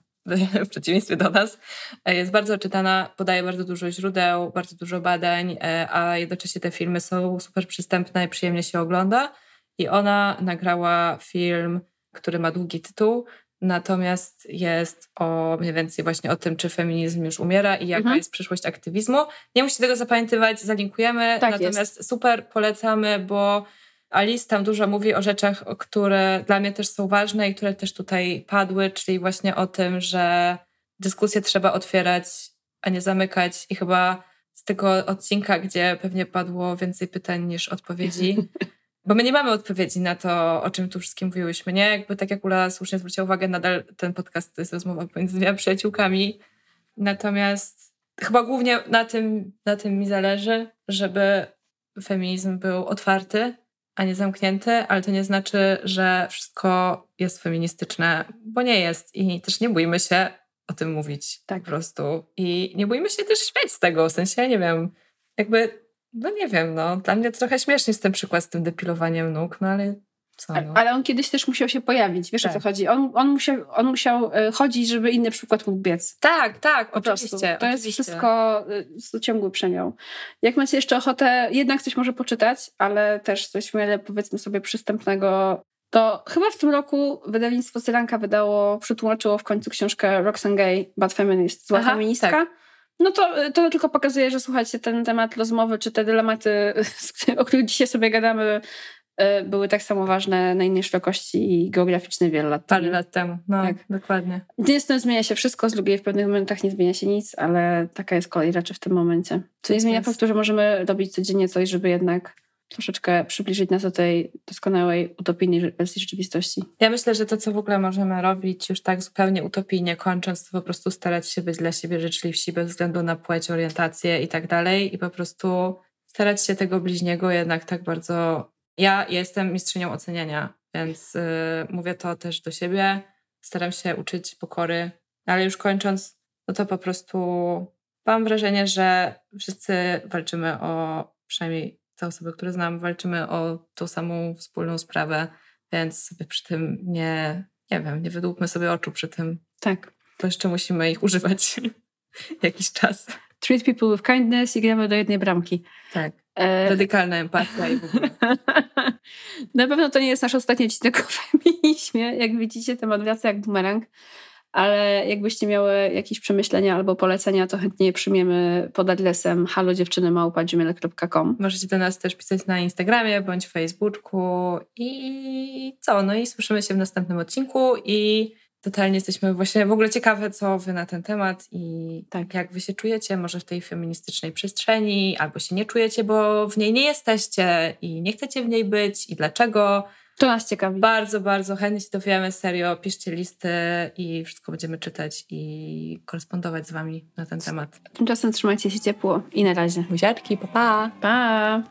w przeciwieństwie do nas, e, jest bardzo czytana, podaje bardzo dużo źródeł, bardzo dużo badań, e, a jednocześnie te filmy są super przystępne i przyjemnie się ogląda. I ona nagrała film, który ma długi tytuł, natomiast jest o mniej więcej właśnie o tym, czy feminizm już umiera i jaka mhm. jest przyszłość aktywizmu. Nie musicie tego zapamiętywać, zalinkujemy, tak natomiast jest. super polecamy, bo Alice tam dużo mówi o rzeczach, które dla mnie też są ważne i które też tutaj padły, czyli właśnie o tym, że dyskusję trzeba otwierać, a nie zamykać. I chyba z tego odcinka, gdzie pewnie padło więcej pytań niż odpowiedzi, bo my nie mamy odpowiedzi na to, o czym tu wszystkim mówiłyśmy, nie? Jakby tak jak Ula słusznie zwróciła uwagę, nadal ten podcast to jest rozmowa pomiędzy dwiema przyjaciółkami. Natomiast chyba głównie na tym, na tym mi zależy, żeby feminizm był otwarty, a nie zamknięty, ale to nie znaczy, że wszystko jest feministyczne, bo nie jest i też nie bójmy się o tym mówić tak po prostu. I nie bójmy się też śmiać z tego, w sensie, nie wiem, jakby, no nie wiem, no, dla mnie trochę śmieszny jest ten przykład z tym depilowaniem nóg, no ale no? Ale on kiedyś też musiał się pojawić, wiesz tak. o co tak. chodzi? On, on musiał, on musiał e, chodzić, żeby inny przykład mógł biec. Tak, tak, po oczywiście. To oczywiście. jest wszystko e, ciągły przemiał. Jak macie jeszcze ochotę, jednak coś może poczytać, ale też coś miarę powiedzmy sobie przystępnego, to chyba w tym roku wydawnictwo Syranka wydało, przetłumaczyło w końcu książkę Roxane Gay, Bad Feminist, Zła Aha, Feministka. Tak. No to, to tylko pokazuje, że słuchajcie, ten temat rozmowy, czy te dylematy, o których dzisiaj sobie gadamy, były tak samo ważne na innej szerokości i geograficznej wiele lat temu. Parę lat temu, no tak. dokładnie. Niestety zmienia się wszystko, z drugiej w pewnych momentach nie zmienia się nic, ale taka jest kolej rzeczy w tym momencie. Co nie zmienia faktu, że możemy robić codziennie coś, żeby jednak troszeczkę przybliżyć nas do tej doskonałej, utopijnej wersji rzeczywistości. Ja myślę, że to, co w ogóle możemy robić już tak zupełnie utopijnie kończąc, to po prostu starać się być dla siebie życzliwsi bez względu na płeć, orientację i tak dalej i po prostu starać się tego bliźniego jednak tak bardzo ja jestem mistrzynią oceniania, więc y, mówię to też do siebie. Staram się uczyć pokory, ale już kończąc, no to po prostu mam wrażenie, że wszyscy walczymy o, przynajmniej te osoby, które znam, walczymy o tą samą wspólną sprawę, więc sobie przy tym nie, nie wiem, nie wydłupmy sobie oczu przy tym. Tak. To jeszcze musimy ich używać jakiś czas. Treat people with kindness i gramy do jednej bramki. Tak. E... Radykalna empatia i w ogóle. Na pewno to nie jest nasz ostatni odcinek o feminizmie. Jak widzicie, temat wraca jak bumerang. Ale jakbyście miały jakieś przemyślenia albo polecenia, to chętnie je przyjmiemy pod adresem halodziewczynymałpa.gmail.com Możecie do nas też pisać na Instagramie bądź Facebooku i co? No i słyszymy się w następnym odcinku i totalnie jesteśmy właśnie w ogóle ciekawe, co wy na ten temat i tak, jak wy się czujecie, może w tej feministycznej przestrzeni, albo się nie czujecie, bo w niej nie jesteście i nie chcecie w niej być i dlaczego. To nas ciekawi. Bardzo, bardzo chętnie się dowiemy, serio. Piszcie listy i wszystko będziemy czytać i korespondować z wami na ten temat. Tymczasem trzymajcie się ciepło i na razie. Buziaczki, pa pa! Pa!